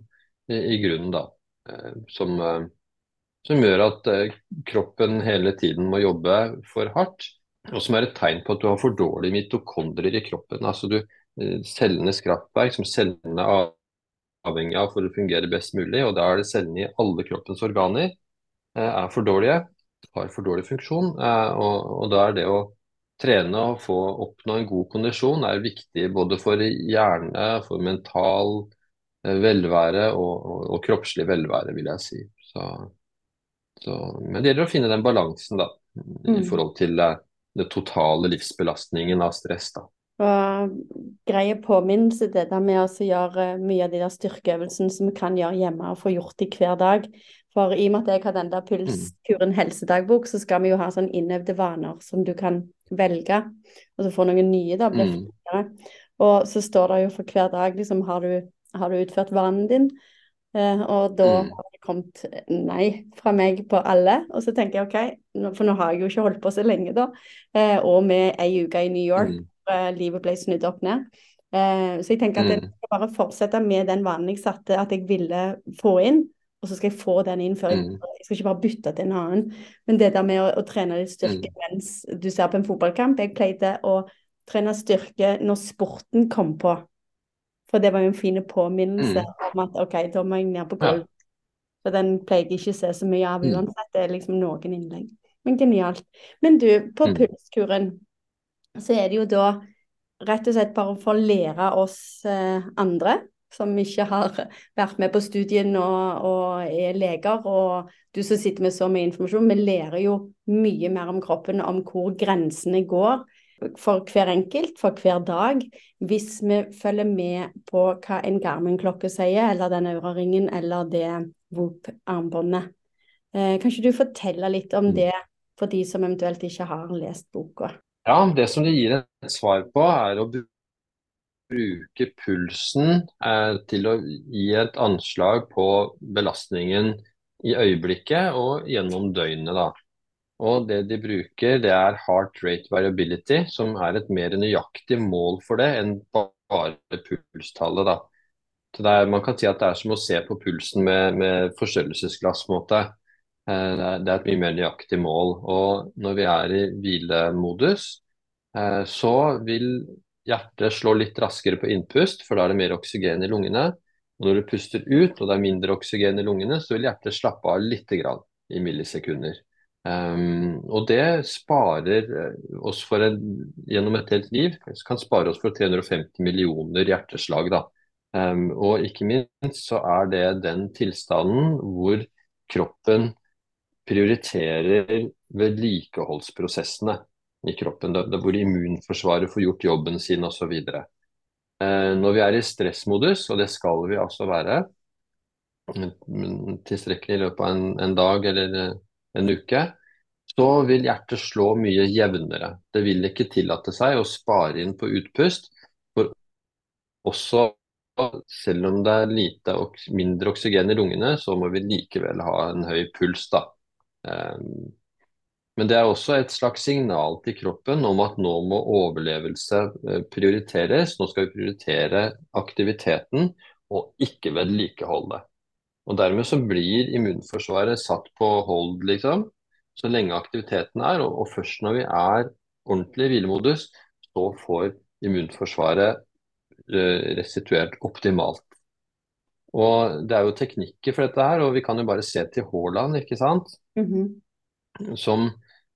i, i grunnen. da, eh, som, eh, som gjør at kroppen hele tiden må jobbe for hardt og som er et tegn på at du har for dårlige mitokondrier i kroppen. Altså du, eh, Cellenes kraftverk som cellene er avhengig av for å fungere best mulig, og da er det cellene i alle kroppens organer eh, er for dårlige, har for dårlig funksjon. Eh, og, og da er det å trene og få oppnå en god kondisjon er viktig både for hjerne, for mental velvære og, og, og kroppslig velvære, vil jeg si. Så, så, men det gjelder å finne den balansen, da. i Mm. forhold til det totale livsbelastningen av stress. da. Og greie påminnelse, det der med å gjøre mye av de der styrkeøvelsene som vi kan gjøre hjemme og få gjort i hver dag. For i og med at jeg har den der Pulskuren helsedagbok, så skal vi jo ha sånn innøvde vaner som du kan velge, og så få noen nye, da. Mm. Og så står det jo for hver dag liksom har du, har du utført vanen din? Eh, og da Mm. har det kommet nei fra meg på alle. Og så tenker jeg OK, for nå har jeg jo ikke holdt på så lenge, da. Eh, og med ei uke i New York Mm. eh, livet ble snudd opp ned. Eh, så jeg tenker at jeg Mm. skal bare fortsette med den vanen jeg satte at jeg ville få inn, og så skal jeg få den inn før jeg Mm. Jeg skal ikke bare bytte til en annen. Men det der med å, å trene litt styrke mens du ser på en fotballkamp Jeg pleide å trene styrke når sporten kom på. For det var jo en fin påminnelse om at OK, da må jeg ned på Ja. For den pleier jeg ikke å se så mye av Mm. uansett. Det er liksom noen innlegg. Men genialt. Men du, på Mm. pulskuren så er det jo da rett og slett bare for å lære oss eh, andre som ikke har vært med på studien og, og er leger, og du som sitter med så mye informasjon, vi lærer jo mye mer om kroppen, om hvor grensene går for hver enkelt, for hver dag, hvis vi følger med på hva en Garmin-klokke sier, eller den Aura-ringen, eller det Whoop-armbåndet. Eh, kan ikke du fortelle litt om Mm. det for de som eventuelt ikke har lest boka? Ja, det som det gir et svar på, er å bruke pulsen eh, til å gi et anslag på belastningen i øyeblikket og gjennom døgnet. da. Og det de bruker, det er heart rate variability, som er et mer nøyaktig mål for det enn bare pulstallet. da. Er, man kan si at det er som å se på pulsen med, med forstørrelsesglass. Eh, Det er, det er et mye mer nøyaktig mål. Og når vi er i hvilemodus, eh, så vil hjertet slå litt raskere på innpust, for da er det mer oksygen i lungene. Og når du puster ut, og det er mindre oksygen i lungene, så vil hjertet slappe av litt grann i millisekunder. Um, og det sparer eh, oss for en, gjennom et helt liv, kan spare oss for 350 millioner hjerteslag. da. Um, og ikke minst så er det den tilstanden hvor kroppen prioriterer vedlikeholdsprosessene i kroppen. Det, det hvor immunforsvaret får gjort jobben sin osv. Uh, når vi er i stressmodus, og det skal vi altså være tilstrekkelig i løpet av en, en dag eller eh, en uke, så vil hjertet slå mye jevnere. Det vil ikke tillate seg å spare inn på utpust. For også selv om det er lite og mindre oksygen i lungene, så må vi likevel ha en høy puls. da. Um, men det er også et slags signal til kroppen om at nå må overlevelse eh, prioriteres. Nå skal vi prioritere aktiviteten og ikke vedlikeholdet. Og dermed så blir immunforsvaret satt på hold, liksom, så lenge aktiviteten er. Og, og først når vi er ordentlig i hvilemodus, så får immunforsvaret eh, restituert optimalt. Og det er jo teknikker for dette her, og vi kan jo bare se til Haaland, ikke sant. Mhm. som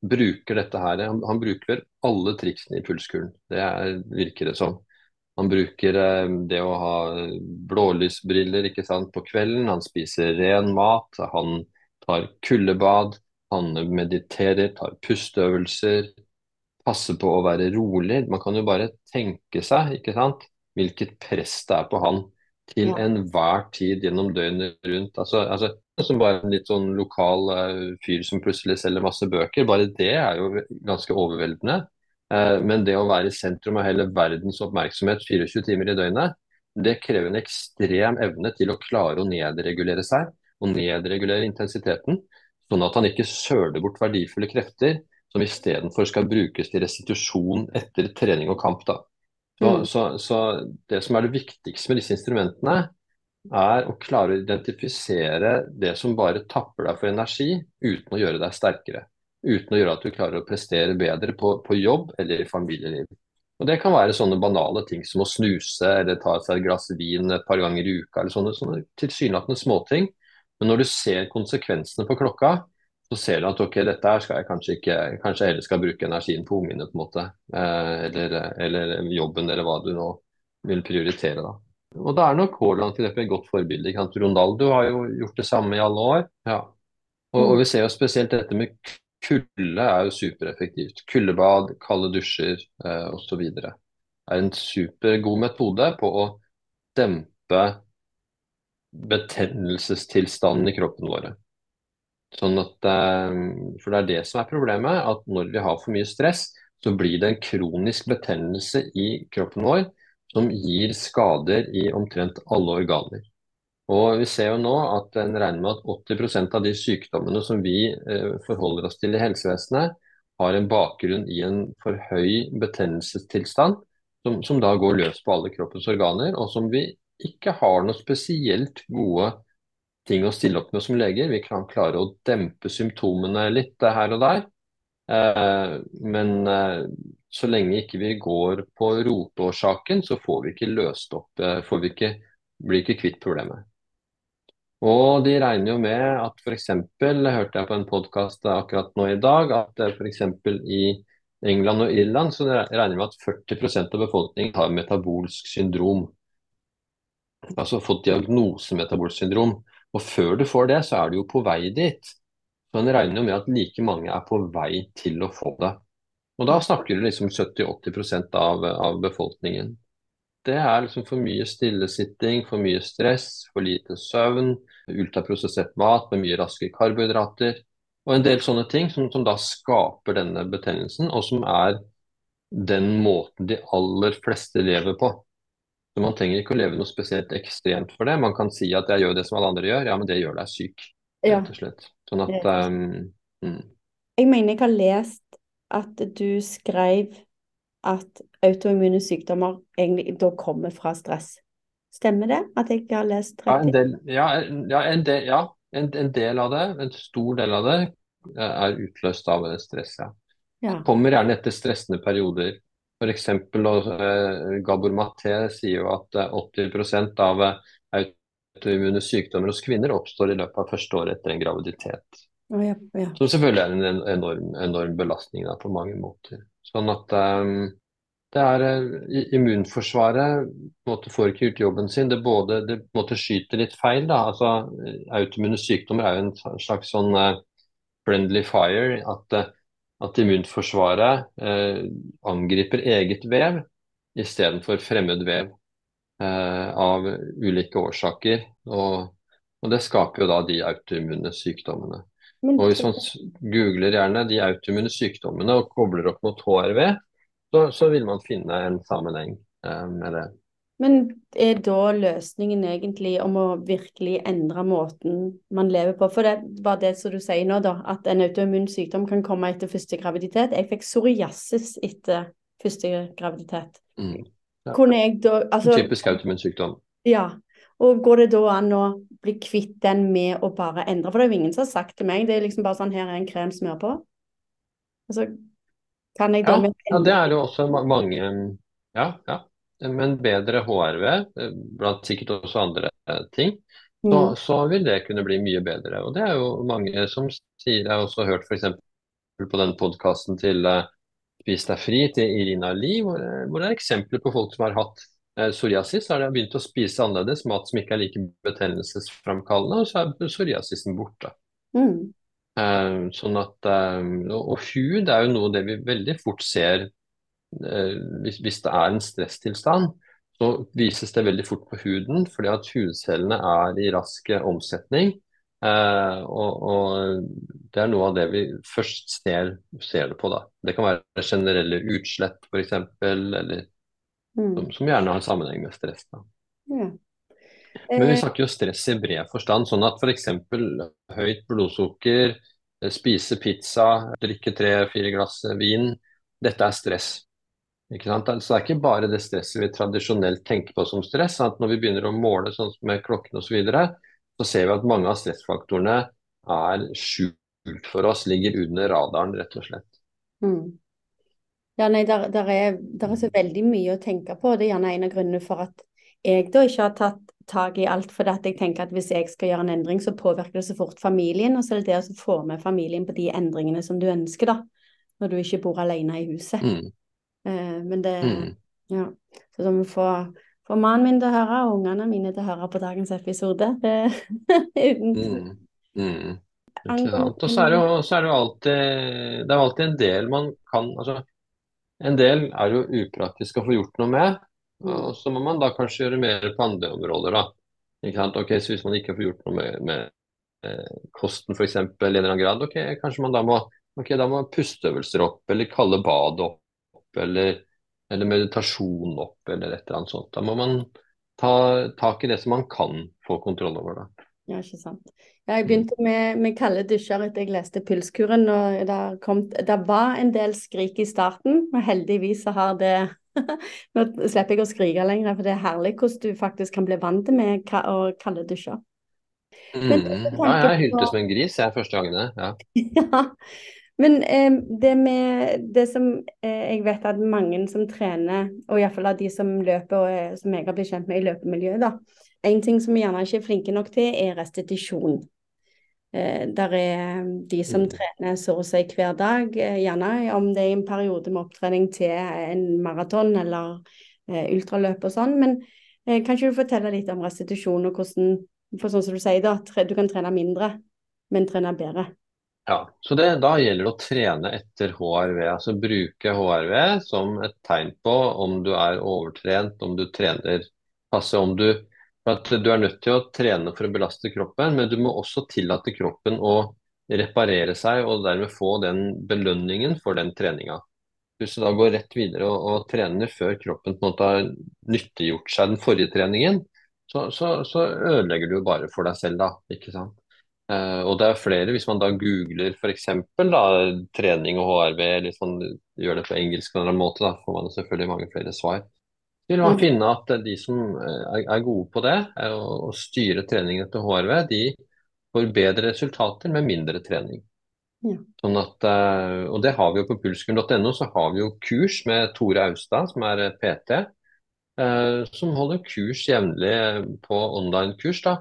bruker dette her. Han, han bruker alle triksene i fullskolen. det er, virker det som. Han bruker eh, det å ha blålysbriller ikke sant, på kvelden, han spiser ren mat, han tar kuldebad, han mediterer, tar pusteøvelser, passer på å være rolig. Man kan jo bare tenke seg ikke sant, hvilket press det er på han til enhver tid gjennom døgnet rundt. Altså, altså som bare en litt sånn lokal uh, fyr som plutselig selger masse bøker. Bare det er jo ganske overveldende. Eh, men det å være i sentrum av hele verdens oppmerksomhet 24 timer i døgnet, det krever en ekstrem evne til å klare å nedregulere seg og nedregulere intensiteten, sånn at han ikke søler bort verdifulle krefter som istedenfor skal brukes til restitusjon etter trening og kamp. da. Så, Mm. så, så det som er det viktigste med disse instrumentene, er å klare å identifisere det som bare tapper deg for energi, uten å gjøre deg sterkere. Uten å gjøre at du klarer å prestere bedre på, på jobb eller i familieliv. Og Det kan være sånne banale ting som å snuse eller ta seg et glass vin et par ganger i uka. eller sånne, sånne tilsynelatende småting. Men når du ser konsekvensene på klokka, så ser du at ok, dette her skal jeg kanskje ikke Kanskje jeg heller skal bruke energien på ungene, på en måte. Eh, eller, eller jobben, eller hva du nå vil prioritere, da. Og da er nok Haaland et godt forbilde. Ronaldo har jo gjort det samme i alle år. Ja. Og, og vi ser jo spesielt dette med kulde er jo supereffektivt. Kuldebad, kalde dusjer eh, osv. er en supergod metode på å dempe betennelsestilstanden i kroppen vår. Sånn at, eh, for det er det som er problemet, at når vi har for mye stress, så blir det en kronisk betennelse i kroppen vår som gir skader i omtrent alle organer. Og Vi ser jo nå at en regner med at 80% av de sykdommene som vi eh, forholder oss til i helsevesenet, har en bakgrunn i en for høy betennelsestilstand, som, som da går løs på alle kroppens organer, og som vi ikke har noe spesielt gode ting å stille opp med som leger. Vi kan klare å dempe symptomene litt her og der. Eh, men eh, så lenge ikke vi går på roteårsaken, så får vi ikke løst opp, får vi ikke, blir ikke kvitt problemet. Og de regner jo med at f.eks. hørte jeg på en podkast akkurat nå i dag, at f.eks. i England og Irland så regner vi med at 40% av befolkningen har metabolsk syndrom. Altså fått diagnose metabolsk syndrom. Og før du får det, så er du jo på vei dit. Så en regner jo med at like mange er på vei til å få det. Og da snakker du liksom 70-80% av, av befolkningen det er liksom for mye stillesitting, for mye stress, for lite søvn, ultraprosessert mat med mye raske karbohydrater. Og en del sånne ting som, som, da skaper denne betennelsen, og som er den måten de aller fleste lever på. Så Man trenger ikke å leve noe spesielt ekstremt for det. Man kan si at jeg gjør det som alle andre gjør, ja, men det gjør deg syk. rett og slett. Sånn at um, mm. Jeg mener jeg har lest at du skrev at autoimmune sykdommer egentlig da kommer fra stress. Stemmer det at jeg ikke har lest rett? Ja, en del, ja, ja, en del, ja. En, en, del av det, en stor del av det, eh, er utløst av stress. Ja. ja. Det kommer gjerne etter stressende perioder. F.eks. Eh, Gabor Maté sier jo at 80 eh, av autoimmune sykdommer hos kvinner oppstår i løpet av første år etter en graviditet. Oh, ja, ja. Som selvfølgelig er en enorm, enorm belastning da, på mange måter. Sånn at um, det er uh, Immunforsvaret måte, får ikke gjort jobben sin. Det både det måte, skyter litt feil. da, altså Autoimmune sykdommer er jo en slags sånn uh, friendly fire. At, uh, at immunforsvaret angriper eget vev istedenfor fremmed vev av ulike årsaker. Og, og det skaper jo da de autoimmune sykdommene. Og Hvis man googler gjerne de autoimmune sykdommene og kobler opp mot HRV, så, så vil man finne en sammenheng eh, med det. Men er da løsningen egentlig om å virkelig endre måten man lever på? For det var det som du sier nå, da, at en autoimmun sykdom kan komme etter første graviditet. Jeg fikk psoriasis etter første graviditet. Mm, ja. Kunne jeg da altså, Typisk autoimmun sykdom. Ja. Og går det da an å bli kvitt den med å bare endre? For det er jo ingen som har sagt til meg, det er liksom bare sånn her er en krem smør på. Altså, kan jeg da ja, ja, det er jo også mange Ja, ja. Men bedre HRV, eh, blant sikkert også andre eh, ting, så, mm. så, vil det kunne bli mye bedre. Og det er jo mange som sier, jeg har også hørt f.eks. på den podkasten til uh, Spis deg fri til Irina Li, hvor, hvor det er eksempler på folk som har hatt psoriasis, psoriasis har de begynt å spise annerledes, mat som ikke er like betennelsesframkallende, og så er psoriasisen borte. Mm. Uh, sånn at, uh, og hud er jo noe det vi veldig fort ser uh, hvis, hvis, det er en stresstilstand. Så vises det veldig fort på huden, fordi at hudcellene er i rask omsetning. Og, og, det er noe av det vi først ser, ser det på. da. Det kan være generelle utslett f.eks., eller Mm. Som, som, gjerne har sammenheng med stress. Da. Ja. Men vi eh. snakker jo stress i bred forstand, sånn at f.eks. høyt blodsukker, eh, spise pizza, drikke tre-fire glass vin, dette er stress. Ikke sant? Så det er ikke bare det stresset vi tradisjonelt tenker på som stress. at Når vi begynner å måle sånn med klokken osv., så, videre, så ser vi at mange av stressfaktorene er skjult for oss, ligger under radaren, rett og slett. Mm. Ja, nei, der, der, er, der, er, så veldig mye å tenke på. Det er gjerne en av grunnene for at jeg da ikke har tatt tak i alt. For jeg tenker at hvis jeg skal gjøre en endring, så påvirker det så fort familien. Og så er det det å få med familien på de endringene som du ønsker, da. Når du ikke bor alene i huset. Mm. Uh, men det mm. Ja. Så da må vi få, få mannen min til å høre, og ungene mine til å høre på dagens episode. uten mm. mm. Og så er det jo, så er det jo alltid Det er jo alltid en del man kan altså, En del er jo upraktisk å få gjort noe med, og så må man da kanskje gjøre mer på andre områder, da. Ikke sant? Ok, så Hvis man ikke får gjort noe med, med eh, kosten f.eks. i en eller annen grad, ok, kanskje man da må, ok, da må pusteøvelser opp, eller kalle badet opp, eller, eller meditasjon opp, eller et eller annet sånt. Da må man ta tak i det som man kan få kontroll over, da. Ja, ikke sant. Ja, jeg begynte med, med kalde dusjer etter jeg leste Pulskuren. og Det var en del skrik i starten, og heldigvis så har det Nå slipper jeg å skrike lenger, for det er herlig hvordan du faktisk kan bli vant med å kalle dusjer. Mm, ja, jeg hylte som en gris jeg første gangene. Ja. ja. Men eh, det med det som eh, jeg vet at mange som trener, og iallfall av de som løper, og eh, som jeg har blitt kjent med i løpemiljøet, da, en ting som vi gjerne ikke er flinke nok til, er restitusjon. Eh, der er de som mm. trener så å si hver dag, eh, gjerne om det er en periode med opptrening til en maraton eller eh, ultraløp og sånn. Men eh, kan ikke du fortelle litt om restitusjon og hvordan For sånn som du sier, da, du kan trene mindre, men trene bedre. Ja, så det, Da gjelder det å trene etter HRV. altså Bruke HRV som et tegn på om du er overtrent, om du trener passe, om du at du er nødt til å trene for å belaste kroppen, men du må også tillate kroppen å reparere seg og dermed få den belønningen for den treninga. Hvis du da går rett videre og, og trener før kroppen på en måte har nyttiggjort seg den forrige treningen, så, så, så ødelegger du bare for deg selv, da. ikke sant? Uh, og det er flere, hvis man da googler f.eks. trening og HRV, eller hvis man gjør det på engelsk på en eller annen måte, da får man selvfølgelig mange flere svar vil man mm. finne at de som eh, er gode på det, å styre treningen etter HRV, de får bedre resultater med mindre trening. Ja. Sånn at, eh, og det har vi jo på pulskuren.no, så har vi jo kurs med Tore Austad, som er PT, eh, som holder kurs jevnlig på online-kurs da,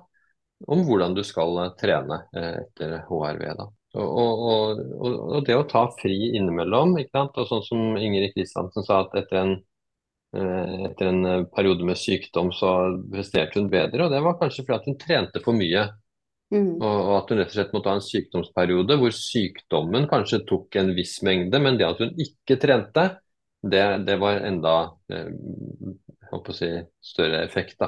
om hvordan du skal trene etter HRV. da. Og, og, og, og, det å ta fri innimellom, ikke sant? og sånn som Ingrid Kristiansen sa, at etter en etter en eh, periode med sykdom så presterte hun bedre, og det var kanskje fordi hun trente for mye. Mm. Og, at hun rett og slett måtte ha en sykdomsperiode hvor sykdommen kanskje tok en viss mengde, men det at hun ikke trente, det, det var enda eh, si, større effekt.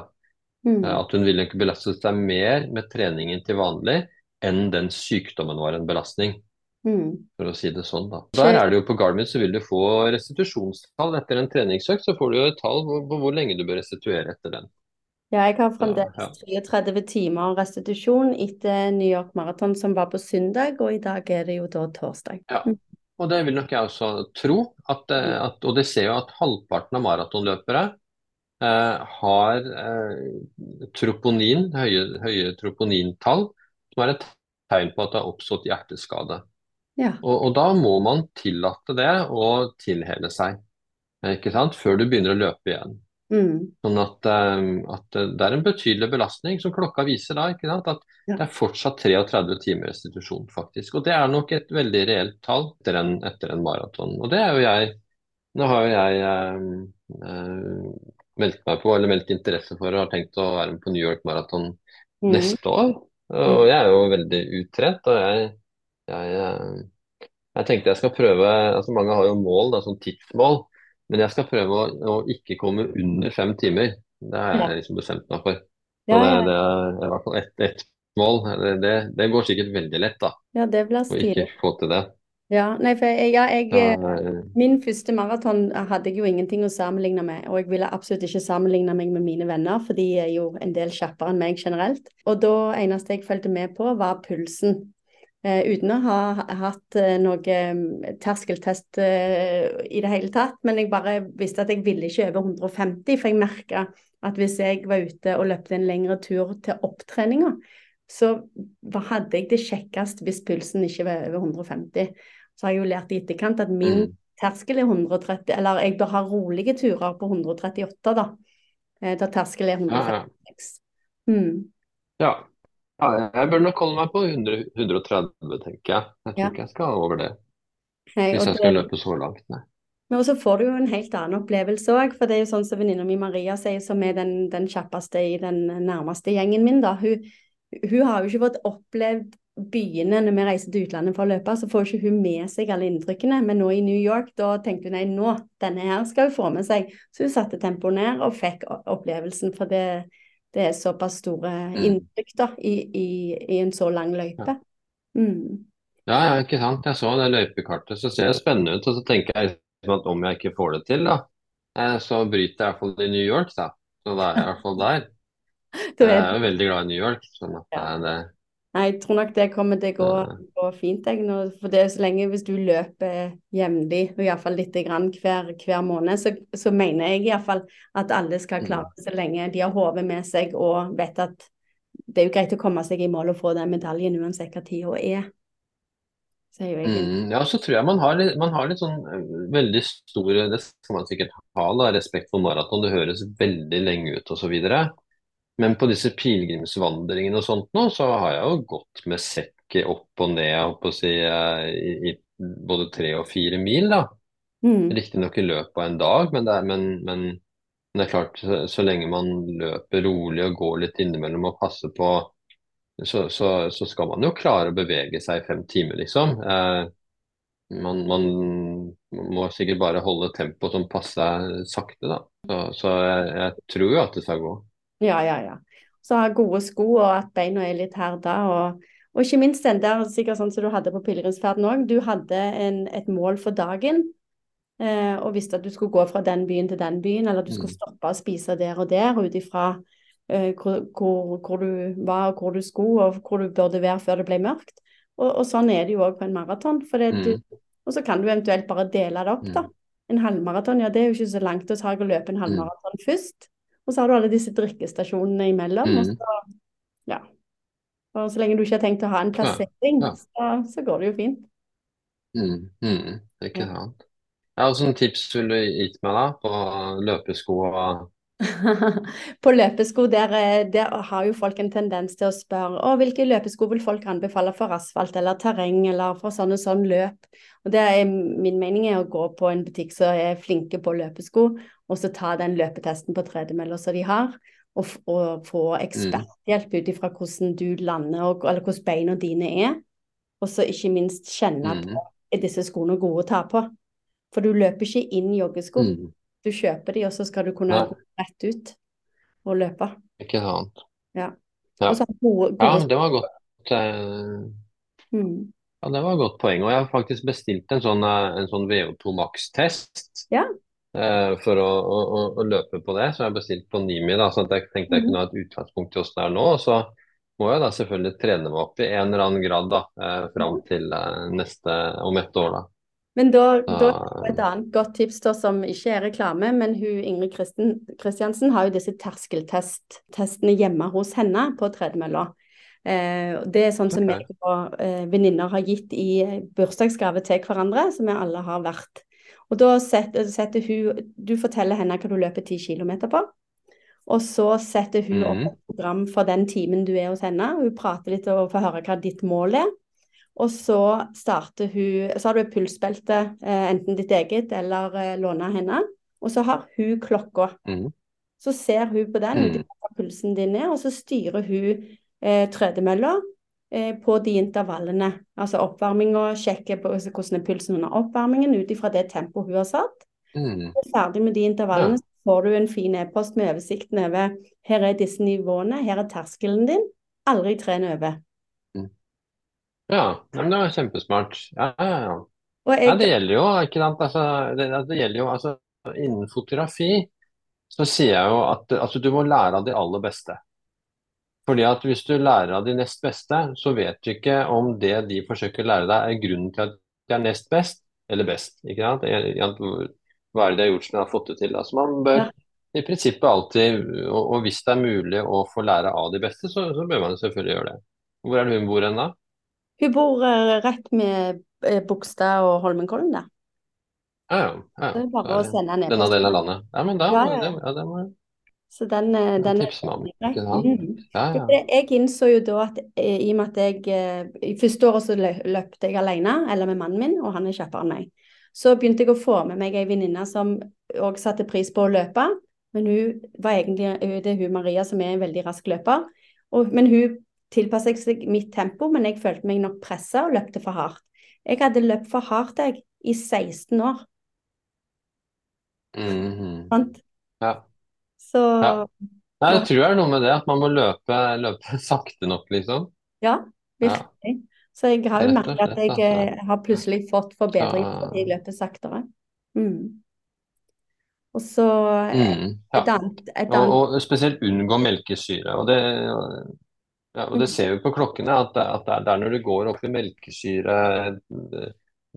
Mm. At hun ville ikke belastet seg mer med treningen til vanlig enn den sykdommen var en belastning. Mm. For å si det sånn, da. Der er det jo På Garmin så vil du få restitusjonstall etter en treningsøkt. Så får du jo et tall på, på hvor lenge du bør restituere etter den. Ja, jeg har fremdeles 33 timer restitusjon etter New York Marathon som var på søndag, og i dag er det jo da torsdag. Ja, og det vil nok jeg også tro. At, eh, mm. at, og det ser jo at halvparten av maratonløpere eh, har eh, troponin, høye, høye troponintall, som er et tegn på at det har oppstått hjerteskade. Ja. Og, og, da må man tillate det og tilhele seg, ikke sant? før du begynner å løpe igjen. Mm. Sånn at, um, at, det er en betydelig belastning, som klokka viser da. ikke sant? At ja. det er fortsatt 33 timer restitusjon, faktisk. Og det er nok et veldig reelt tall etter en, etter en maraton. Og det er jo jeg Nå har jo jeg um, uh, meldt meg på, eller meldt interesse for og har tenkt å være med på New York Marathon mm. neste år. Og jeg er jo veldig utrent. og jeg jeg, eh, jeg, tenkte jeg skal prøve altså Mange har jo mål, da, sånn tidsmål. Men jeg skal prøve å, å ikke komme under fem timer. Det har jeg liksom bestemt meg for. Så det, det, er i hvert fall ett et mål. Det, det, går sikkert veldig lett, da. Ja, det blir stilig. Å ikke få til det. Ja, nei, for jeg, ja, jeg, ja, Min første maraton hadde jeg jo ingenting å sammenligne med. Og jeg ville absolutt ikke sammenligne meg med mine venner, for de er jo en del kjappere enn meg generelt. Og da eneste jeg fulgte med på, var pulsen. Uh, uten å ha hatt uh, noe um, terskeltest uh, i det hele tatt. Men jeg bare visste at jeg ville ikke over 150, for jeg merka at hvis jeg var ute og løpte en lengre tur til opptreninga, så hadde jeg det kjekkest hvis pulsen ikke var over 150. Så har jeg jo lært i etterkant at min mm. terskel er 130, eller jeg bør ha rolige turer på 138, da. Da terskel er 156. Ja, ja. Mm. ja. Ja, jeg bør nok holde meg på 100, 130, tenker jeg. Jeg tror ja. ikke jeg skal over det. Nei, hvis jeg skal det... løpe så langt, nei. Men så får du jo en helt annen opplevelse òg, for det er jo sånn som venninna mi Maria sier, som er den, den, kjappeste i den nærmeste gjengen min, da. Hun, hun, har jo ikke fått opplevd byene når vi reiser til utlandet for å løpe, så får ikke hun med seg alle inntrykkene. Men nå i New York, da tenkte hun nei, nå, denne her skal hun få med seg. Så hun satte tempoet ned og fikk opplevelsen, for det, det er såpass store mm. inntrykk da, i, i, i, en så lang løype. Mm. Ja, ja, ikke sant. Jeg så det løypekartet, så ser det spennende ut. Og så tenker jeg liksom at om jeg ikke får det til, da, eh, så bryter jeg i hvert fall i New York, da. Så da er jeg i hvert fall der. Jeg er jo veldig glad i New York. sånn at det, Nei, jeg tror nok det kommer til å gå, gå fint. Jeg, nå, for det er så lenge hvis du løper jevnlig, og iallfall litt grann hver, hver måned, så, så, mener jeg iallfall at alle skal klare mm. det så lenge de har hodet med seg og vet at det er jo greit å komme seg i mål og få den medaljen uansett hva tida er. Mm, ja, så tror jeg man har litt, man har litt sånn eh, veldig stor Det skal man sikkert ha, da, respekt for maraton. Det høres veldig lenge ut osv. Men på disse pilegrimsvandringene og sånt nå, så har jeg jo gått med sekk opp og ned si, eh, i, i både tre og fire mil. da. Mm. Riktignok i løpet av en dag, men det er, men, men, men det er klart, så, så, lenge man løper rolig og går litt innimellom og passer på så, så, så, skal man jo klare å bevege seg i fem timer, liksom. Eh, man, man, må sikkert bare holde tempoet som passer sakte, da. Så, så jeg, jeg, tror jo at det skal gå. Ja, ja, ja. Så ha gode sko og at beina er litt herda. Og, og ikke minst den der, sikkert sånn som du hadde på pilegrimsferden òg. Du hadde en, et mål for dagen. Eh, og visste at du skulle gå fra den byen til den byen, eller at du skulle mm. stoppe og spise der og der ut ifra Eh, hvor, hvor, hvor, du var, og hvor du skulle, og hvor du burde være før det ble mørkt. Og, og sånn er det jo òg på en maraton. Mm. Og så kan du eventuelt bare dele det opp, da. Mm. En halvmaraton, ja det er jo ikke så langt. å ta å løpe en halvmaraton først. Og så har du alle disse drikkestasjonene imellom. Mm. Og så, ja. Og så lenge du ikke har tenkt å ha en plassering, ja. Ja. Så, så, går det jo fint. Mm. Mm. Ikke sant. Ja, Hvilke tips vil du gitt meg da på løpesko og på løpesko, der, eh, der, har jo folk en tendens til å spørre å, hvilke løpesko vil folk anbefale for asfalt eller terreng eller for sånn og sånn løp. Og det er Min mening er å gå på en butikk som er flinke på løpesko, og så ta den løpetesten på tredemølla som de har, og, og få eksperthjelp ut ifra hvordan du lander, og, eller hvordan beina dine er. Og så ikke minst kjenne mm. på er disse skoene gode å ta på. For du løper ikke inn joggesko. Mm. Du kjøper de, og så skal du kunne ja. gå rett ut og løpe. Ikke sant. Ja. Ja. Gode, gode... ja, det var godt. Eh... Mm. Ja, det var et godt poeng. Og jeg har faktisk bestilt en sånn, eh, en sånn VO2 Max-test ja. Eh, for å, å, å, løpe på det. Så jeg har bestilt på Nimi, da, så jeg tenkte jeg mhm. kunne ha et utgangspunkt til åssen det er nå. Og så må jeg da selvfølgelig trene meg opp i en eller annen grad da, eh, fram til eh, neste, om et år. da. Men da, da et annet godt tips da, som ikke er reklame, men hun Ingrid Kristiansen har jo disse terskeltestene hjemme hos henne på tredemølla. Eh, det er sånn som okay. vi og eh, venninner har gitt i bursdagsgave til hverandre, som vi alle har vært. Og da setter, setter, hun Du forteller henne hva du løper 10 km på. Og så setter hun opp mm. et program for den timen du er hos henne. Hun prater litt og får høre hva ditt mål er. Og så starter hun Så har du et pulsbelte, eh, enten ditt eget eller låne av henne. Og så har hun klokka. Mm. Så ser hun på den, mm. pulsen din er, og så styrer hun eh, tredemølla eh, på de intervallene. Altså oppvarminga, sjekke på hvordan er pulsen under oppvarmingen ut ifra det tempoet hun har satt. Mm. Og ferdig med de intervallene, ja. så får du en fin e-post med oversikten over her er disse nivåene, her er terskelen din. Aldri tren over. Ja, men det var kjempesmart. Ja, ja, ja. Jeg... ja det gjelder jo, ikke sant. Altså, det, det, gjelder jo, altså, innen fotografi så sier jeg jo at altså, du må lære av de aller beste. Fordi at hvis du lærer av de nest beste, så vet du ikke om det de forsøker å lære deg, er grunnen til at de er nest best eller best. ikke sant? Hva er det de har gjort som de har fått det til? Altså, man bør ja. i prinsippet alltid, og, og, hvis det er mulig å få lære av de beste, så, så bør man selvfølgelig gjøre det. Hvor er det hun bor hen da? Hun bor uh, rett med uh, Bogstad og Holmenkollen der. Ja, ja. ja. Det er bare å sende ned. Denne delen av landet. Ja, men da ja, ja. Det, ja, det må jeg så den, eh, den er. Mm. Ja, ja. Jeg innså jo da at i og med at jeg I første året så løpte jeg alene, eller med mannen min, og han er kjappere enn meg. Så begynte jeg å få med meg ei venninne som òg satte pris på å løpe. Men hun var egentlig det er hun Maria som er en veldig rask løper. Og, men hun tilpasset seg mitt tempo, men jeg følte meg nok pressa og løpte for hardt. Jeg hadde løpt for hardt, jeg, i 16 år. Mhm. Sant? Ja. Så Ja. Nei, jeg tror det er noe med det, at man må løpe, løpe sakte nok, liksom. ja, Ja, virkelig. Så jeg har jo merket at jeg altså. eh, har plutselig fått forbedring Så- fordi jeg løper saktere. Mm. Og så mm, ja. et annet, et annet og spesielt unngå melkesyre. Og det, ja, og det ser vi på klokkene, at, at det er- når du går opp i melkesyre eh,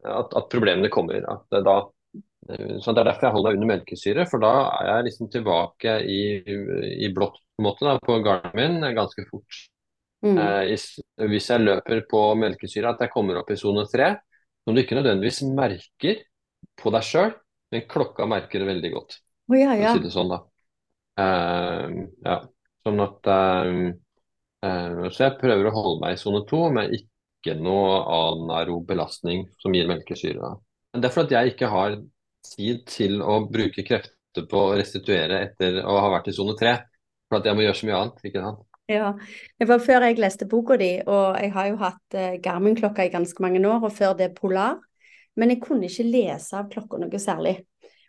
at, at problemene kommer. At det da, så Det er derfor jeg holder under melkesyre, for da er jeg liksom tilbake i, i blått på måte da, på min ganske fort. mm. Eh, hvis jeg løper på melkesyre, at jeg kommer opp i sone tre, som du ikke nødvendigvis merker på deg sjøl, men klokka merker det veldig godt Å ja, ja. si det sånn. Eh, ja. Sånn at eh, eh, Så jeg prøver å holde meg i sone to, men ikke noe anaerob belastning som gir melkesyre. Det er fordi jeg ikke har tid til å bruke krefter på å restituere etter å ha vært i sone tre. For at jeg må gjøre så mye annet. ikke sant? Ja, det var før jeg leste boka di, og jeg har jo hatt eh, Garmin-klokka i ganske mange år, og før det Polar. Men jeg kunne ikke lese av klokka noe særlig.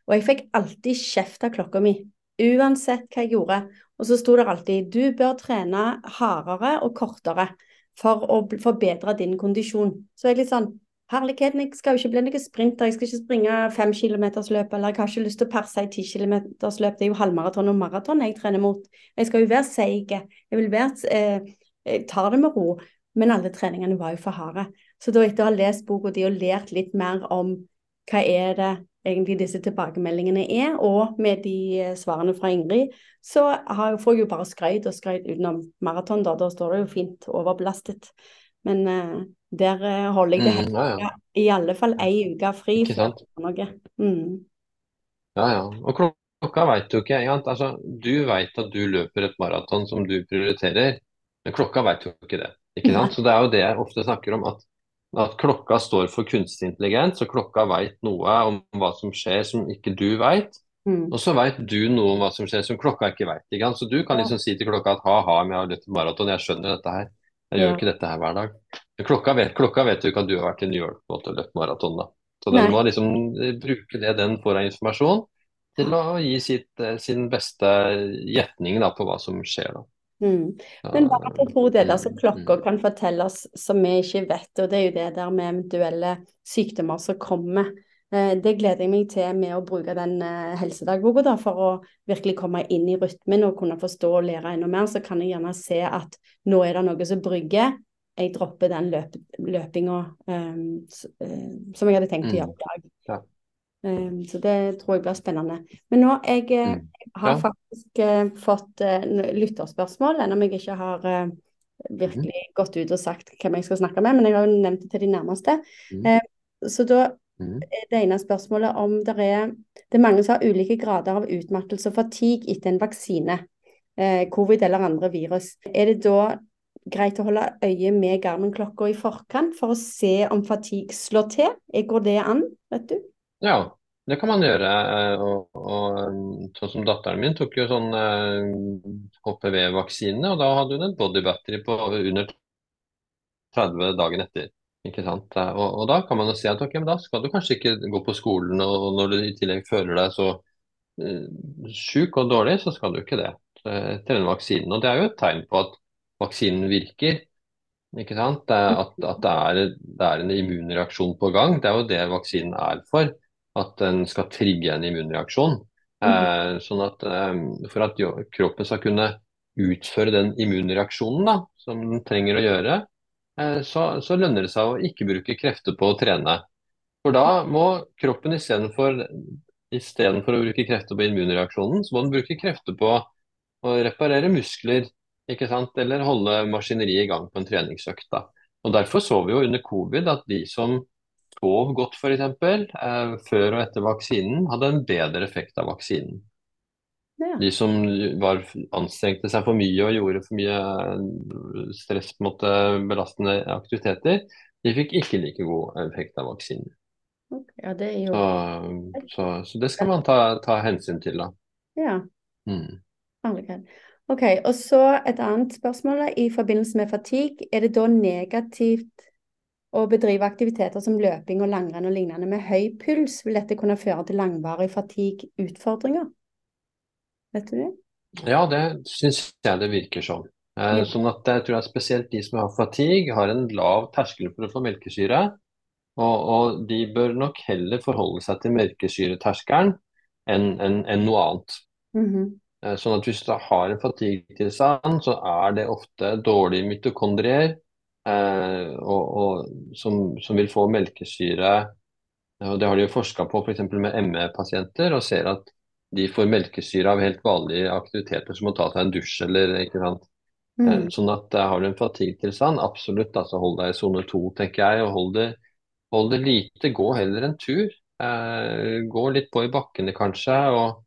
Og jeg fikk alltid kjeft av klokka mi, uansett hva jeg gjorde. Og så sto det alltid du bør trene hardere og kortere for å forbedre din kondisjon. Så jeg er litt sånn Herligheten, jeg skal jo ikke bli noen sprinter, jeg skal ikke springe fem kilometersløp, eller jeg har ikke lyst til å perse i ti kilometersløp, det er jo halvmaraton og maraton jeg trener mot. Jeg skal jo være seig, jeg vil være eh, Jeg tar det med ro. Men alle treningene var jo for harde. Så da etter å ha lest boka di og lært litt mer om hva er det egentlig disse tilbakemeldingene er, og med de eh, svarene fra Ingrid, så har, får jeg jo bare skrøyt og skrøyt utenom maraton, da. Da står det jo fint overbelastet. Men eh, der eh, holder jeg det Mm, ja, ja. i alle fall ei uke fri Ikke sant? Mm. Ja, ja. Og klokka veit du ikke. Altså, du veit at du løper et maraton som du prioriterer, men klokka veit jo ikke det. Ikke sant? Så det er jo det jeg ofte snakker om, at, at klokka står for kunstig intelligens, og klokka veit noe om hva som skjer som ikke du veit. Mm. Og så veit du noe om hva som skjer som klokka ikke veit. Så du kan liksom si til klokka at ha-ha, jeg har løpt maraton, jeg skjønner dette her. Jeg Ja. gjør ikke dette her hver dag. Klokka vet, klokka vet jo ikke at du har vært i New York på og løpt maraton, da. Så den Nei. må liksom eh, bruke det den får av informasjon til å gi sitt, eh, sin beste gjetning da, på hva som skjer. Da. Mm. Men bare apropos det der som mm, klokka kan fortelle oss som vi ikke vet, og det er jo det der med eventuelle sykdommer som kommer. Eh, Det gleder jeg meg til med å bruke den eh, helsedagboka da, for å virkelig komme inn i rytmen og kunne forstå og lære enda mer. Så kan jeg gjerne se at nå er det noe som brygger. Jeg dropper den løp, løpinga um, som jeg hadde tenkt å Mm. gjøre i dag. Ja. Um, så det tror jeg blir spennende. Men nå jeg eh, mm. har Ja. faktisk uh, fått uh, lytterspørsmål, ennå om jeg ikke har uh, virkelig gått ut og sagt hvem jeg skal snakke med, men jeg har jo nevnt det til de nærmeste. Mm. Eh, så da Mm. er det ene spørsmålet om det er Det er mange som har ulike grader av utmattelse og fatigue etter en vaksine, eh, covid eller andre virus. Er det da greit å holde øye med Garmin-klokka i forkant for å se om fatigue slår til? Eh, Går det an, vet du? Ja, det kan man gjøre. eh, Og, og um, sånn som datteren min tok jo sånn eh, HPV-vaksine, og da hadde hun et body battery på under 30 dagen etter. Ikke sant? Eh, Og, og da kan man jo si at ok, men da skal du kanskje ikke gå på skolen, og når du i tillegg føler deg så uh, sjuk og dårlig, så skal du ikke det til etter den vaksinen. Og det er jo et tegn på at vaksinen virker. Ikke sant? At, at det, er, det er en immunreaksjon på gang. Det er jo det vaksinen er for. At den skal trigge en immunreaksjon. Eh, sånn at eh, For at kroppen skal kunne utføre den immunreaksjonen da, som den trenger å gjøre, eh, så, så lønner det seg å ikke bruke krefter på å trene. For da må kroppen istedenfor istedenfor å bruke krefter på immunreaksjonen, så må den bruke krefter på å reparere muskler, ikke sant? eller holde maskineriet i gang på en treningsøkt. Da. Og Derfor så vi jo under covid at de som sov godt f.eks. Eh, før og etter vaksinen, hadde en bedre effekt av vaksinen. Ja. De som var, anstrengte seg for mye og gjorde for mye eh, stress på en måte belastende aktiviteter, de fikk ikke like god effekt av vaksinen. Ja, det jo Så, så, så det skal man ta, ta hensyn til, da. Ja. Mm. Ok, og så et annet spørsmål da, i forbindelse med fatigue. Er det da negativt å bedrive aktiviteter som løping og langrenn og lignende med høy puls? Vil dette kunne føre til langvarige fatigue-utfordringer? Vet du det? Ja, det syns jeg det virker som. Eh, sånn at jeg tror at spesielt de som har fatigue, har en lav terskel for å få melkesyre. Og, og de bør nok heller forholde seg til melkesyreterskelen enn en, en noe annet. Mhm. Eh, Sånn at hvis du har en fatigue-tilstand, så er det ofte dårlige mitokondrier eh, og, og, som, som vil få melkesyre. Og det har de jo forska på f.eks. med ME-pasienter, og ser at de får melkesyre av helt vanlige aktiviteter som å ta seg en dusj eller ikke sant. Eh, Mm. Sånn at eh, har du en fatigue-tilstand, absolutt, altså hold deg i sone to, tenker jeg, og hold det, hold det lite. Gå heller en tur. Eh, gå litt på i bakkene kanskje. og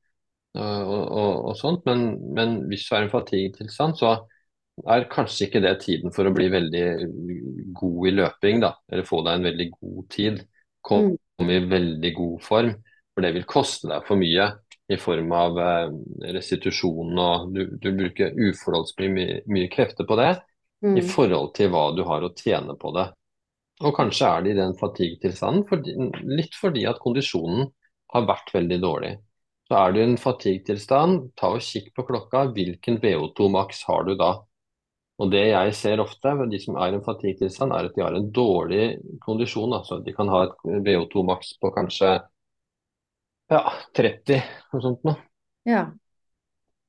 og, og, og sånt, men, men hvis du i en fatigue-tilstand, så er kanskje ikke det tiden for å bli veldig god i løping, da. Eller få deg en veldig god tid. Komme i veldig god form. For det vil koste deg for mye i form av eh, restitusjon, og du, du bruker uforholdsmessig mye, mye krefter på det i Mm. forhold til hva du har å tjene på det. Og kanskje er det i den fatigue-tilstanden fordi, litt fordi at kondisjonen har vært veldig dårlig. Så er du i en fatigue-tilstand, ta og kikk på klokka. Hvilken VO2 maks har du da? Og det jeg ser ofte ved de som er i en fatigue-tilstand, er at de har en dårlig kondisjon. Altså de kan ha et VO2 maks på kanskje ja, 30 og sånt noe. Ja.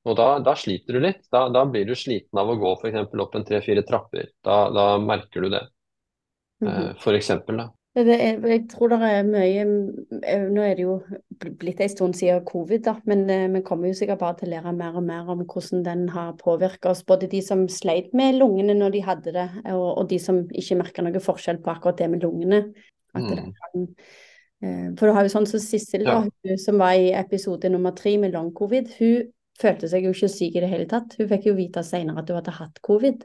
Og da, da sliter du litt. Da, da blir du sliten av å gå f.eks. opp en tre-fire trapper. Da, da merker du det. Mm -hmm. for eksempel, da. Det er, jeg tror det er mye eh, Nå er det jo blitt en stund siden covid, da, men eh, vi kommer jo sikkert bare til å lære mer og mer om hvordan den har påvirket oss. Både de som sleit med lungene når de hadde det, og, og de som ikke merka noe forskjell på akkurat det med lungene. At det Mm. kan, eh, for du har jo sånn som Sissel, Ja. hun som var i episode nummer tre med long covid. Hun følte seg jo ikke syk i det hele tatt. Hun fikk jo vite senere at hun hadde hatt covid.